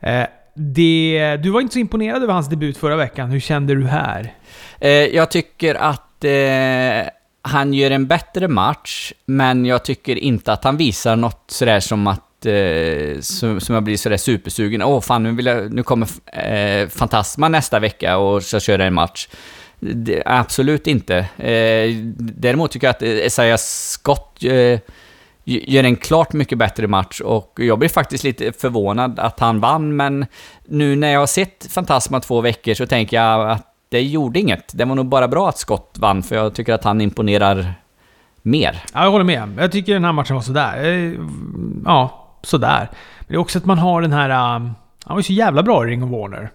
Eh, det, du var inte så imponerad över hans debut förra veckan. Hur kände du här? Eh, jag tycker att eh, han gör en bättre match, men jag tycker inte att han visar något sådär som att eh, som, som jag blir sådär supersugen. Åh oh, fan, nu, vill jag, nu kommer eh, Fantasma nästa vecka och ska köra en match. Det, absolut inte. Eh, däremot tycker jag att eh, Esaias Scott eh, gör en klart mycket bättre match och jag blir faktiskt lite förvånad att han vann, men nu när jag har sett Fantasma två veckor så tänker jag att det gjorde inget. Det var nog bara bra att Scott vann, för jag tycker att han imponerar mer. Ja, jag håller med. Jag tycker den här matchen var sådär. Eh, ja, sådär. Men det är också att man har den här... Um, han var ju så jävla bra i Ring of Warner.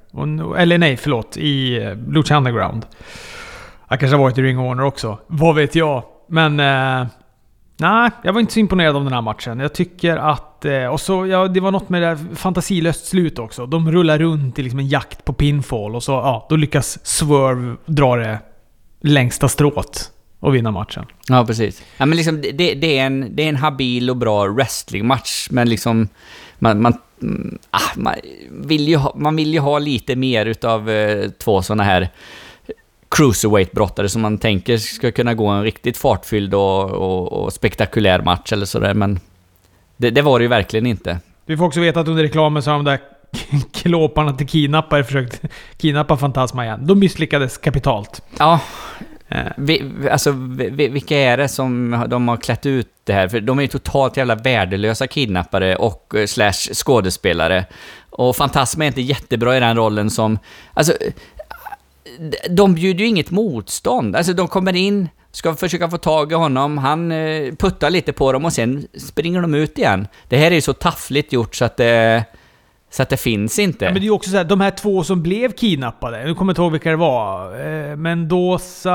eller nej, förlåt. I uh, Lucha Underground. Han kanske har varit i Ring of Warner också. Vad vet jag? Men... Uh, nej, jag var inte så imponerad av den här matchen. Jag tycker att... Uh, och så, ja, det var något med det fantasilöst slut också. De rullar runt i liksom en jakt på pinfall och så, ja, då lyckas Swerve dra det längsta strået och vinna matchen. Ja, precis. Ja, men liksom, det, det, är en, det är en habil och bra wrestlingmatch, men liksom... Man, man, mm, ah, man, vill ju ha, man vill ju ha lite mer utav eh, två sådana här cruiserweight-brottare som man tänker ska kunna gå en riktigt fartfylld och, och, och spektakulär match eller sådär, men det, det, var det ju verkligen inte. Vi får också veta att under reklamen så har de där klåparna till kidnappare försökt kidnappa Fantasma igen. De misslyckades kapitalt. Ja, Eh, vi, alltså, vi, vilka är det som de har klätt ut det här? För de är ju totalt jävla värdelösa kidnappare och eh, slash skådespelare. Och Fantasma är inte jättebra i den rollen som... Alltså, de bjuder ju inget motstånd. Alltså, de kommer in, ska försöka få tag i honom, han eh, puttar lite på dem och sen springer de ut igen. Det här är ju så taffligt gjort så att det... Så att det finns inte. Ja, men det är ju också så här, de här två som blev kidnappade. Nu kommer jag inte ihåg vilka det var. Eh, Mendoza...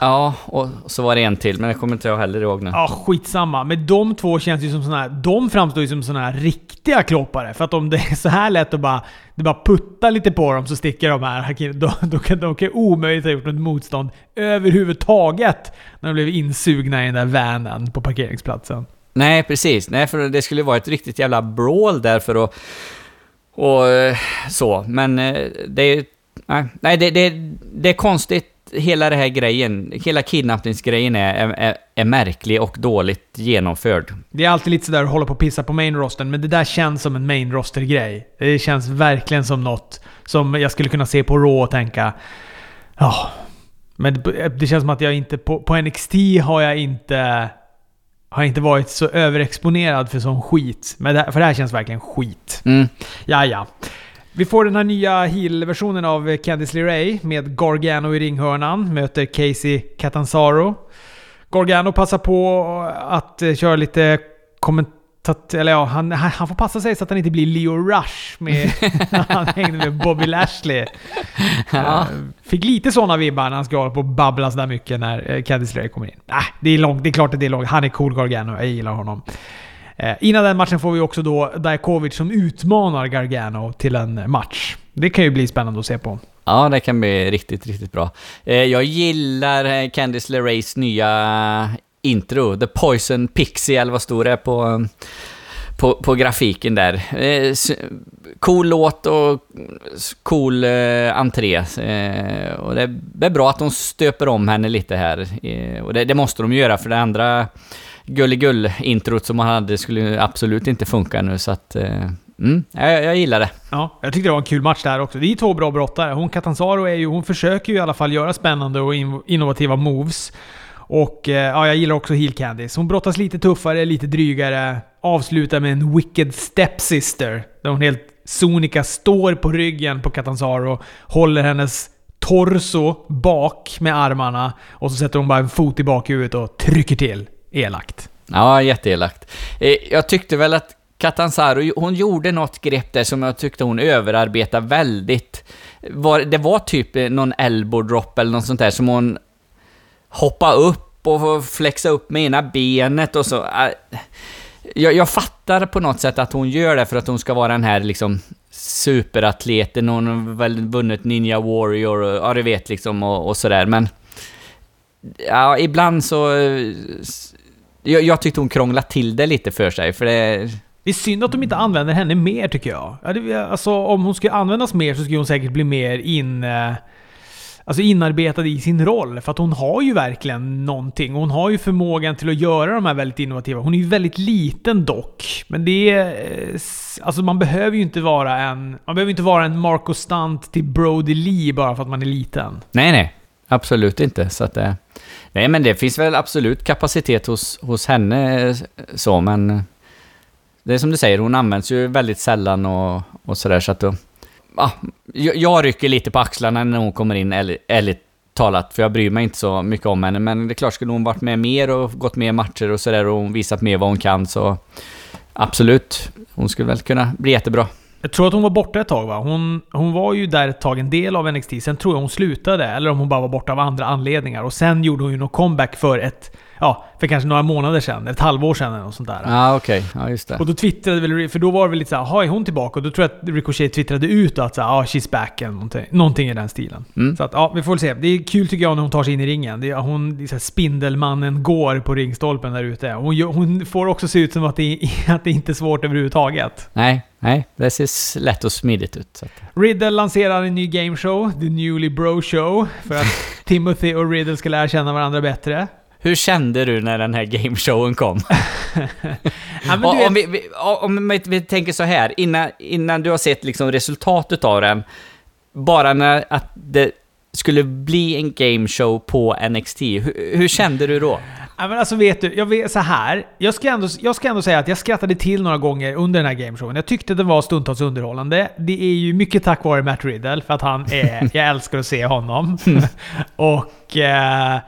Ja, och så var det en till, men det kommer inte jag heller ihåg nu. Ja, skitsamma. Men de två känns ju som såna här... De framstår ju som såna här riktiga kloppare. För att om det är så här lätt att bara... Det bara putta lite på dem så sticker de här. Då, då kan de kan omöjligt ha gjort något motstånd överhuvudtaget. När de blev insugna i den där vanen på parkeringsplatsen. Nej, precis. Nej, för det skulle vara ett riktigt jävla brawl där för att och eh, så, men eh, det är... Nej, det, det, det är konstigt hela det här grejen, hela kidnappningsgrejen är, är, är, märklig och dåligt genomförd. Det är alltid lite sådär att hålla på och pissa på main rosten, men det där känns som en main roster-grej. Det känns verkligen som något som jag skulle kunna se på Raw och tänka... Ja... Oh. Men det, det, känns som att jag inte... På, på NXT har jag inte har inte varit så överexponerad för sån skit. Men det, för det här känns verkligen skit. Mm. Ja, ja. Vi får den här nya heel-versionen av Candice LeRae med Gargano i ringhörnan. Möter Casey Catanzaro. Gargano passar på att köra lite kommentarer eller ja, han, han får passa sig så att han inte blir Leo Rush med, han hängde med Bobby Lashley. Ja. Uh, fick lite sådana vibbar när han ska hålla på och babbla sådär mycket när uh, Candice LeRae kommer in. Äh, det är långt. Det är klart att det är långt. Han är cool Gargano. Jag gillar honom. Uh, innan den matchen får vi också då Dajakovic som utmanar Gargano till en match. Det kan ju bli spännande att se på. Ja, det kan bli riktigt, riktigt bra. Jag gillar Candice LeRaes nya intro. The Poison Pixie, eller vad stod det på, på, på grafiken där. Eh, cool låt och cool eh, entré. Eh, och det är bra att de stöper om henne lite här. Och det, det, måste de göra, för det andra gulligull-introt som man hade skulle absolut inte funka nu, så att... Mm, jag, jag gillar det. Ja, jag tyckte det var en kul match där också. Det är två bra brottare. Hon Catanzaro är ju, hon försöker ju i alla fall göra spännande och innovativa moves. Och eh, ja, jag gillar också Heel Candice. Hon brottas lite tuffare, lite drygare. Avslutar med en Wicked Stepsister. Där hon helt sonika står på ryggen på Catanzaro, håller hennes torso bak med armarna och så sätter hon bara en fot i bakhuvudet och trycker till elakt. Ja, jätteelakt. Eh, jag tyckte väl att Catanzaro, hon gjorde något grepp där som jag tyckte hon överarbetade väldigt. Det var typ någon elbow drop eller något sånt där som hon hoppa upp och flexa upp med ena benet och så. Äh, jag, jag fattar på något sätt att hon gör det för att hon ska vara den här liksom superatleten, hon har väl vunnit Ninja Warrior och ja, du vet liksom och, och sådär, men... Ja, ibland så... Eh, jag, jag tyckte hon krånglade till det lite för sig, för det... Det är synd att de inte använder henne mer tycker jag. Alltså om hon skulle användas mer så skulle hon säkert bli mer in... Alltså inarbetad i sin roll. För att hon har ju verkligen någonting. Hon har ju förmågan till att göra de här väldigt innovativa. Hon är ju väldigt liten dock. Men det är... Eh, alltså man behöver ju inte vara en... Man behöver inte vara en Marco Stunt till Brody Lee bara för att man är liten. Nej, nej. Absolut inte. Så att det... Nej, men det finns väl absolut kapacitet hos, hos henne eh, så, men... Det är som du säger, hon används ju väldigt sällan och, och sådär så att då... Ah, jag, jag rycker lite på axlarna när hon kommer in, ärligt talat, för jag bryr mig inte så mycket om henne. Men det är klart, skulle hon varit med mer och gått mer matcher och sådär och visat mer vad hon kan så... Absolut, hon skulle väl kunna bli jättebra. Jag tror att hon var borta ett tag va? Hon, hon var ju där ett tag, en del av NXT. Sen tror jag hon slutade, eller om hon bara var borta av andra anledningar. Och sen gjorde hon ju någon comeback för ett ja, för kanske några månader sedan, ett halvår sedan eller något sånt där. Ja, okej. Okay. Ja, just det. Och då twittrade väl, för då var det väl lite såhär, är hon tillbaka? Och då tror jag att Ricochet twittrade ut att såhär, ja, she's back eller någonting, någonting i den stilen. Mm. Så att, ja, vi får väl se. Det är kul tycker jag när hon tar sig in i ringen. Det är, hon, det är Spindelmannen går på ringstolpen där ute. Hon, hon får också se ut som att det, att det inte är svårt överhuvudtaget. Nej, nej. Det ser lätt och smidigt ut. Riddle lanserar en ny gameshow, The Newly Bro Show, för att Timothy och Riddle ska lära känna varandra bättre. Hur kände du när den här gameshowen kom? ja, och, om, vi, vi, om vi, vi, tänker så här, innan, innan du har sett liksom resultatet av den, bara när att det skulle bli en gameshow på NXT, hur, hur kände du då? Ja, men alltså vet du, jag vet så här. Jag ska, ändå, jag ska ändå säga att jag skrattade till några gånger under den här gameshowen. Jag tyckte den var stundtals underhållande. Det är ju mycket tack vare Matt Riddle, för att han är... jag älskar att se honom. och... Eh,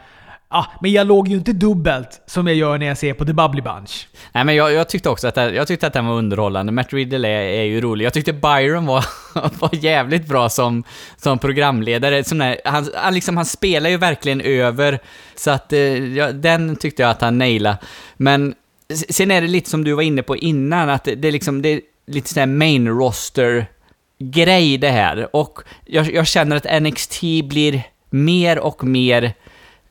Ah, men jag låg ju inte dubbelt som jag gör när jag ser på The Bubbly Bunch. Nej, men jag, jag tyckte också att, jag tyckte att den var underhållande. Matt Riddle är, är ju rolig. Jag tyckte Byron var, var jävligt bra som, som programledare. Som där, han, han, liksom, han spelar ju verkligen över. Så att, eh, ja, den tyckte jag att han nailade. Men sen är det lite som du var inne på innan, att det, det är liksom, det är lite sån main roster grej det här. Och jag, jag känner att NXT blir mer och mer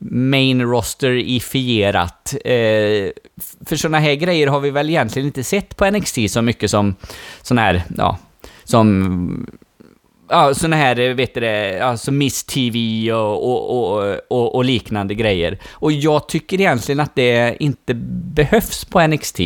main roster-ifierat. Eh, för sådana här grejer har vi väl egentligen inte sett på NXT så mycket som sådana här, ja, som ja, såna här, eh, vet du alltså Miss TV och, och, och, och, och liknande grejer. Och jag tycker egentligen att det inte behövs på NXT.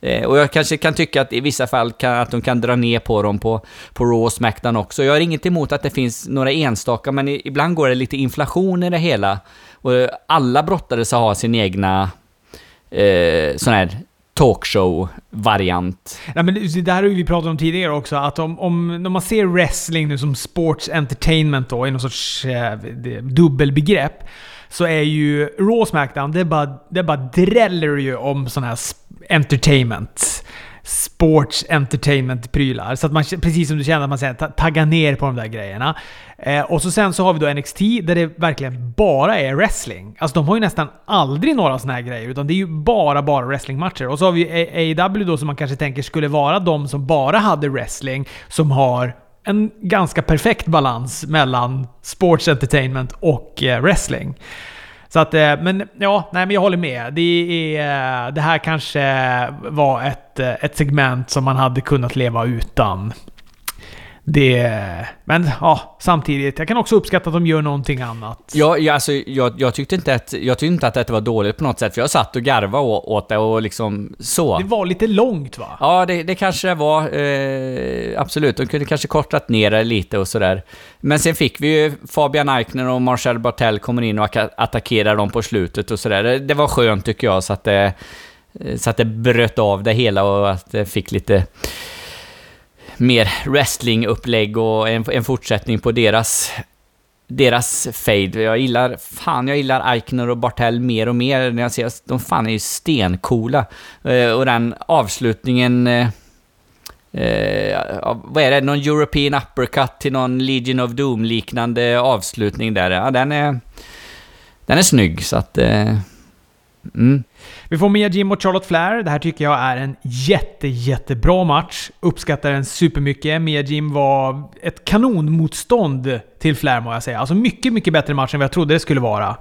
Eh, och jag kanske kan tycka att i vissa fall kan, att de kan dra ner på dem på, på Raw och Smackdown också. Jag har inget emot att det finns några enstaka, men ibland går det lite inflation i det hela. Och alla brottare så har sin egna eh, sån här talkshow-variant. Ja, men det här har vi pratat om tidigare också, att om, om när man ser wrestling nu som sports entertainment då, i någon sorts eh, dubbelbegrepp, så är ju Raw Smackdown, det bara, det bara dräller ju om sån här entertainment sports entertainment-prylar. Så att man, precis som du känner, att man säger, taggar ner på de där grejerna. Eh, och så sen så har vi då NXT där det verkligen bara är wrestling. Alltså de har ju nästan aldrig några såna här grejer, utan det är ju bara, bara wrestlingmatcher. Och så har vi AEW då som man kanske tänker skulle vara de som bara hade wrestling, som har en ganska perfekt balans mellan sports entertainment och eh, wrestling. Så att, eh, men ja, nej men jag håller med. Det, är, eh, det här kanske var ett, eh, ett segment som man hade kunnat leva utan. Det, men ja, samtidigt. Jag kan också uppskatta att de gör någonting annat. Ja, ja alltså, jag, jag, tyckte inte att, jag tyckte inte att det var dåligt på något sätt, för jag satt och garvade åt det och liksom så. Det var lite långt va? Ja, det, det kanske det var. Eh, absolut. De kunde kanske kortat ner det lite och sådär. Men sen fick vi ju Fabian Eichner och Marcel Bartel kommer in och attackerar dem på slutet och sådär. Det, det var skönt tycker jag, så att det, så att det bröt av det hela och att det fick lite mer wrestlingupplägg och en, en fortsättning på deras deras fade. Jag gillar, fan jag gillar Eichner och Bartell mer och mer när jag ser att de fan är ju stencoola. Eh, och den avslutningen... Eh, eh, vad är det? Någon European uppercut till någon Legion of Doom-liknande avslutning där. Ja, den är... Den är snygg, så att... Eh, Mm. Vi får Mia Jim och Charlotte Flair. Det här tycker jag är en jätte, jättebra match. Uppskattar den supermycket. Mia Jim var ett kanonmotstånd till Flair må jag säga. Alltså mycket, mycket bättre match än vad jag trodde det skulle vara.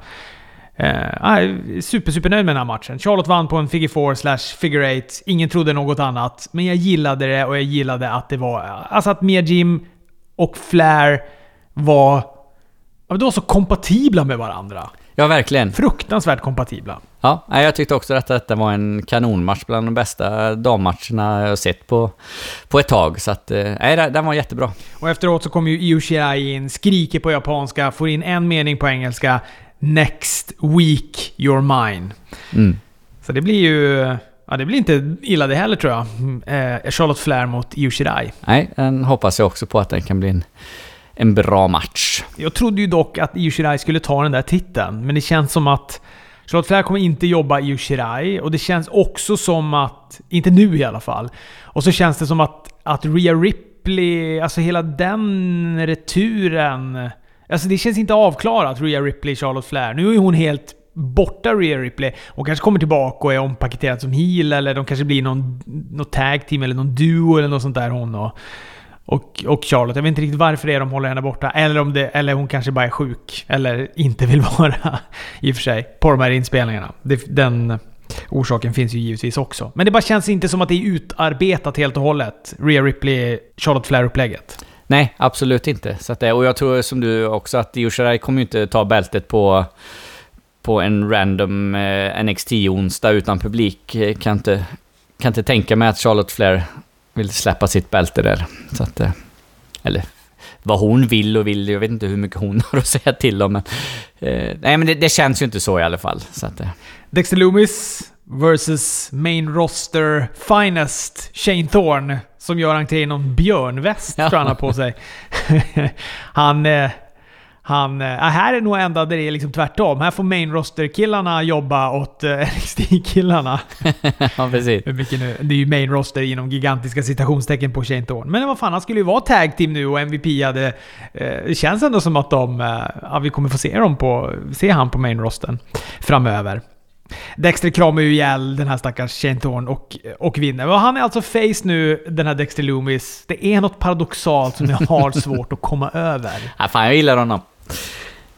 Uh, super, supernöjd med den här matchen. Charlotte vann på en figure 4 slash figure 8. Ingen trodde något annat. Men jag gillade det och jag gillade att det var... Alltså att Mia Jim och Flair var... De var så kompatibla med varandra. Ja, verkligen. Fruktansvärt kompatibla. Ja, jag tyckte också att detta var en kanonmatch bland de bästa dammatcherna jag sett på, på ett tag. Så att, eh, nej, den var jättebra. Och efteråt så kommer ju Io Shirai in, skriker på japanska, får in en mening på engelska. Next week you're mine. Mm. Så det blir ju... Ja, det blir inte illa det heller tror jag. Eh, Charlotte Flair mot Io Shirai. Nej, den hoppas jag också på att den kan bli en en bra match. Jag trodde ju dock att Io Shirai skulle ta den där titeln, men det känns som att Charlotte Flair kommer inte jobba i Shirai och det känns också som att... Inte nu i alla fall. Och så känns det som att, att Rhea Ripley, alltså hela den returen... Alltså det känns inte avklarat, Rhea Ripley, Charlotte Flair. Nu är hon helt borta Rhea Ripley. Hon kanske kommer tillbaka och är ompaketerad som heel eller de kanske blir någon, någon tag team eller någon duo eller något sånt där hon och och, och Charlotte. Jag vet inte riktigt varför det är de håller henne borta. Eller om det, eller hon kanske bara är sjuk. Eller inte vill vara, i och för sig, på de här inspelningarna. Det, den orsaken finns ju givetvis också. Men det bara känns inte som att det är utarbetat helt och hållet. Rhea Ripley, Charlotte Flair-upplägget. Nej, absolut inte. Så att det, och jag tror som du också att Yoshirai kommer ju inte ta bältet på, på en random eh, NXT-onsdag utan publik. Eh, kan inte, kan inte tänka mig att Charlotte Flair vill släppa sitt bälte där. Så att, eh, eller vad hon vill och vill, jag vet inte hur mycket hon har att säga till om. Men, eh, nej, men det, det, känns ju inte så i alla fall. Så att, eh. Dexter Loomis versus main roster finest Shane Thorne som gör entré i någon björnväst ja. tror han har på sig. han... Eh, han, äh, här är nog ända där det är liksom tvärtom. Här får main roster-killarna jobba åt äh, NXT-killarna. ja, precis. nu, det är ju main roster inom gigantiska citationstecken på Shane Thorne. Men vad fan, han skulle ju vara tag team nu och MVP hade... Äh, det känns ändå som att de... Äh, ja, vi kommer få se, dem på, se han på main rosten framöver. Dexter kramar ju ihjäl den här stackars Shane Thorne och, och vinner. Och han är alltså face nu, den här Dexter Loomis. Det är något paradoxalt som jag har svårt att komma över. Ja, fan, jag gillar honom.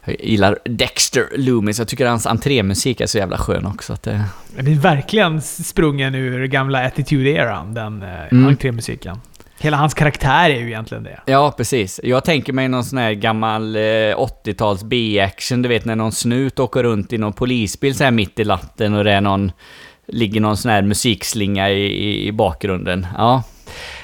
Jag gillar Dexter Loomis. Jag tycker hans entrémusik är så jävla skön också. Att det... det är verkligen sprungen ur gamla Attitude-eran, den eh, mm. entrémusiken. Hela hans karaktär är ju egentligen det. Ja, precis. Jag tänker mig någon sån här gammal eh, 80-tals B-action, du vet när någon snut åker runt i någon polisbil så här mitt i latten och det är någon... Ligger någon sån här musikslinga i, i, i bakgrunden. Ja.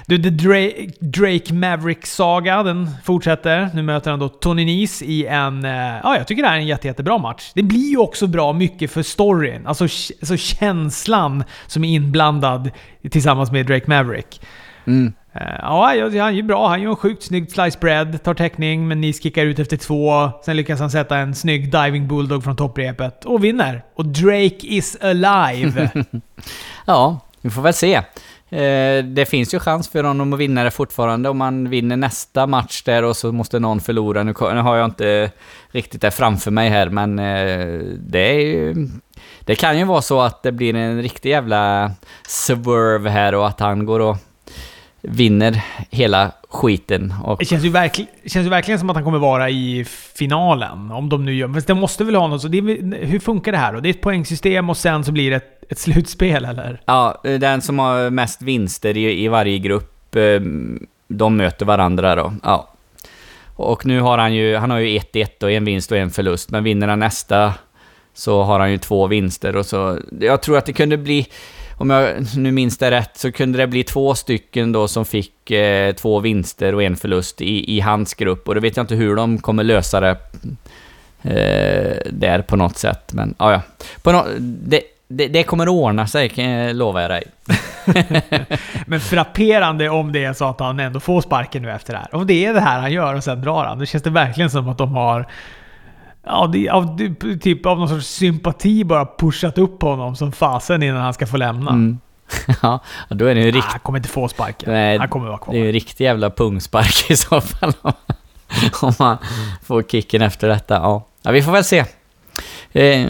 Du, The Drake, Drake Maverick-saga, den fortsätter. Nu möter han då Tony Nese i en... Eh, ja, jag tycker det här är en jätte, jättebra match. Det blir ju också bra mycket för storyn. Alltså, alltså känslan som är inblandad tillsammans med Drake Maverick. Mm. Uh, ja, han är bra. Han gör en sjukt snygg slice bread, tar täckning, men Nese kickar ut efter två. Sen lyckas han sätta en snygg diving bulldog från topprepet och vinner. Och Drake is alive! ja, vi får väl se. Eh, det finns ju chans för honom att vinna det fortfarande om man vinner nästa match där och så måste någon förlora. Nu, har jag inte riktigt det framför mig här, men eh, det är ju, Det kan ju vara så att det blir en riktig jävla swerve här och att han går och vinner hela skiten. Och... Det känns ju, verkl känns ju verkligen som att han kommer vara i finalen. Om de nu gör... Men det måste väl ha något så... Det är, hur funkar det här då? Det är ett poängsystem och sen så blir det ett, ett slutspel, eller? Ja, den som har mest vinster i, i varje grupp, eh, de möter varandra då. Ja. Och nu har han ju... Han har ju 1-1 och en vinst och en förlust. Men vinner han nästa så har han ju två vinster och så... Jag tror att det kunde bli om jag nu minns det rätt, så kunde det bli två stycken då som fick eh, två vinster och en förlust i, i hans grupp. Och då vet jag inte hur de kommer lösa det eh, där på något sätt. Men ah, ja. På no det, det, det kommer ordna sig, kan jag lova dig. Men frapperande om det är så att han ändå får sparken nu efter det här. Om det är det här han gör och sen drar han. Då känns det verkligen som att de har Ja, det, av, typ av någon sorts sympati bara pushat upp honom som fasen innan han ska få lämna. Mm. ja, då är det ju Ah, riktigt... han kommer inte få sparken. Nej, han kommer vara kvar. Det är ju en riktig jävla pungspark i så fall. Om man får kicken efter detta. Ja, ja vi får väl se. Eh,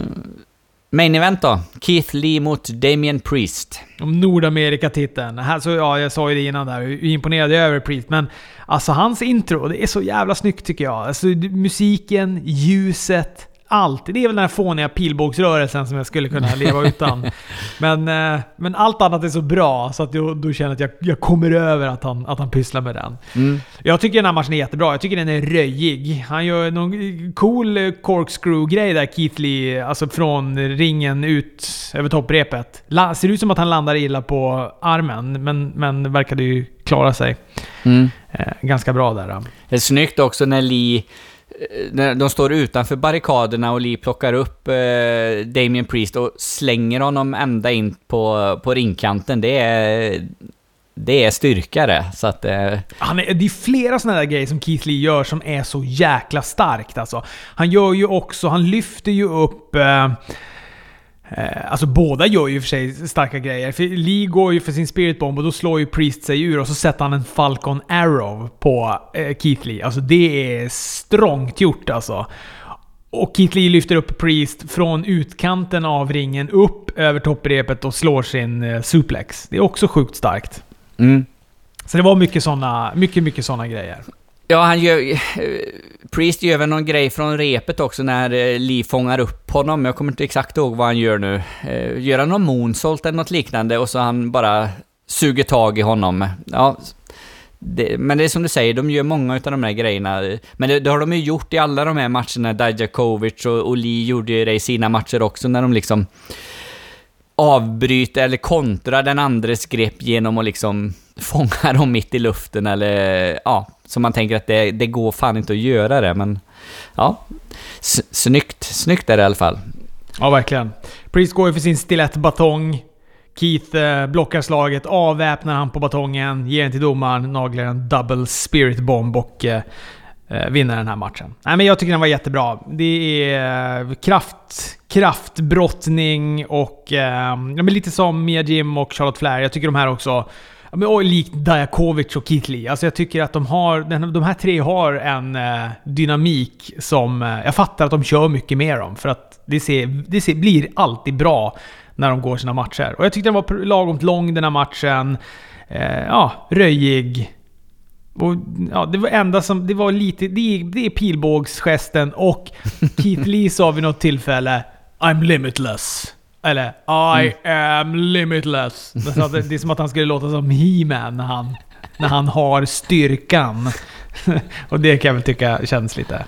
main event då. Keith Lee mot Damien Priest. Om Nordamerika-titeln. Här så, ja, jag sa ju det innan där, hur imponerad jag är över Priest. Men alltså hans intro, det är så jävla snyggt tycker jag. Alltså musiken, ljuset, allt. Det är väl den här fåniga pilbågsrörelsen som jag skulle kunna leva utan. Men, eh, men allt annat är så bra så att jag, då känner jag att jag, jag kommer över att han, att han pysslar med den. Mm. Jag tycker den här matchen är jättebra. Jag tycker den är röjig. Han gör någon cool corkscrew-grej där, Keith Lee. Alltså från ringen ut över topprepet. La, ser ut som att han landar illa på armen, men, men verkade ju klara sig Mm. eh, ganska bra där. Det är snyggt också när Lee... eh, När de står utanför barrikaderna och Lee plockar upp eh, Damien Priest och slänger honom ända in på, på ringkanten. Det är... Det är styrka det. Så att... Eh, Han är, det är flera sådana där grejer som Keith Lee gör som är så jäkla starkt alltså. Han gör ju också, han lyfter ju upp... Eh, alltså båda gör ju för sig starka grejer. För Lee går ju för sin spirit bomb och då slår ju Priest sig ur och så sätter han en Falcon Arrow på eh, Keith Lee. Alltså det är strångt gjort alltså. Och Keith Lee lyfter upp Priest från utkanten av ringen upp över topprepet och slår sin eh, suplex. Det är också sjukt starkt. mm. Så det var mycket såna, mycket, mycket såna grejer. Ja, han gör... Eh, Priest gör väl någon grej från repet också när eh, Lee fångar upp honom. Jag kommer inte exakt ihåg vad han gör nu. Eh, gör han någon moonsault eller något liknande och så han bara suger tag i honom. Ja, det, men det är som du säger, de gör många av de här grejerna. Men det, det har de ju gjort i alla de här matcherna. Dajakovic och, och Lee gjorde ju det i sina matcher också när de liksom avbryta eller kontra den andres grepp genom att liksom fånga dem mitt i luften eller ja, så man tänker att det, det går fan inte att göra det men ja, S snyggt, snyggt är det i alla fall. Ja, verkligen. Priest går ju för sin stilettbatong. Keith eh, blockar slaget, avväpnar han på batongen, ger den till domaren, naglar en double spirit bomb och eh, Eh, vinna den här matchen. Nej, men jag tycker den var jättebra. Det är eh, kraft, kraftbrottning och eh, ja, men lite som Mia Jim och Charlotte Flair. Jag tycker de här också Ja, men, och likt Dajakovic och Keith Lee. Alltså jag tycker att de, har, de här tre har en eh, dynamik som... Eh, jag fattar att de kör mycket med dem. För att det, ser, det ser, blir alltid bra när de går sina matcher. Och jag tyckte den var lagom lång den här matchen. Eh, ja, röjig. Och, ja, det var enda som... Det var lite... Det är, det är pilbågsgesten och Keith Lee sa vid något tillfälle I'm limitless. Eller I am limitless. Det, är som att han skulle låta som He-Man när han, när han har styrkan. och det kan jag väl tycka känns lite...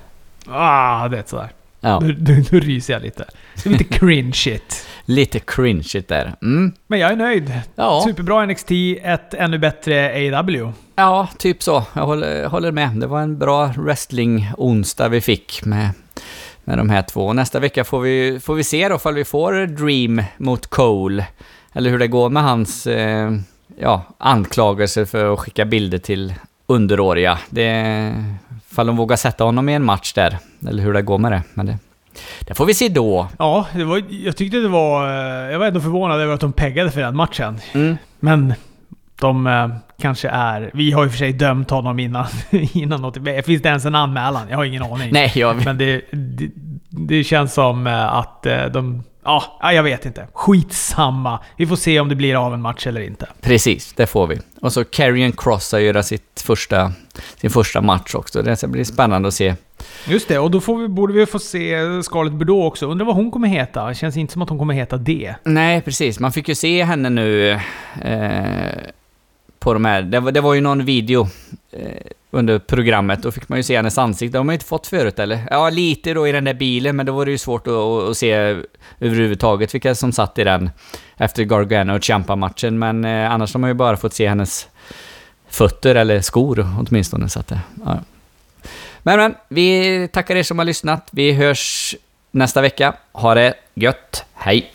Ah, det är sådär. Ja, Då, då, då ryser jag lite. Det är lite cringe shit. Lite cringe där. Mm. Men jag är nöjd. Ja. Superbra NXT, ett ännu bättre AW. ja, typ så. Jag håller, håller med. Det var en bra wrestling-onsdag vi fick med, med de här två. Nästa vecka får vi, får vi se då ifall vi får Dream mot Cole. Eller hur det går med hans eh, ja, anklagelser för att skicka bilder till underåriga. Det, ifall de vågar sätta honom i en match där. Eller hur det går med det. Men det, det får vi se då. Ja, det var, jag tyckte det var... eh, Jag var ändå förvånad över att de peggade för den matchen. Mm. Men de eh, kanske är... Vi har ju för sig dömt honom innan, innan något... Finns det ens en anmälan? Jag har ingen aning. Nej, jag, Men det, det, det känns som eh, att eh, de... Ja, ja, jag vet inte. Skitsamma. Vi får se om det blir av en match eller inte. Precis, det får vi. Och så Karrion Cross ska göra sitt första, sin första match också. Det ska bli spännande att se. Just det, och då får vi, borde vi få se Scarlett Bordeaux också. Undrar vad hon kommer heta? Det känns inte som att hon kommer heta det. Nej, precis. Man fick ju se henne nu eh, på de här... Det var, det var ju någon video eh, under programmet. Då fick man ju se hennes ansikte. Det har man ju inte fått förut, eller? Ja, lite då i den där bilen, men då var det ju svårt att, att, att se överhuvudtaget vilka som satt i den efter Gargano och Champa-matchen. Men eh, annars har man ju bara fått se hennes fötter, eller skor åtminstone. Så att, eh, ja. Men, men, vi tackar er som har lyssnat. Vi hörs nästa vecka. Ha det gött. Hej!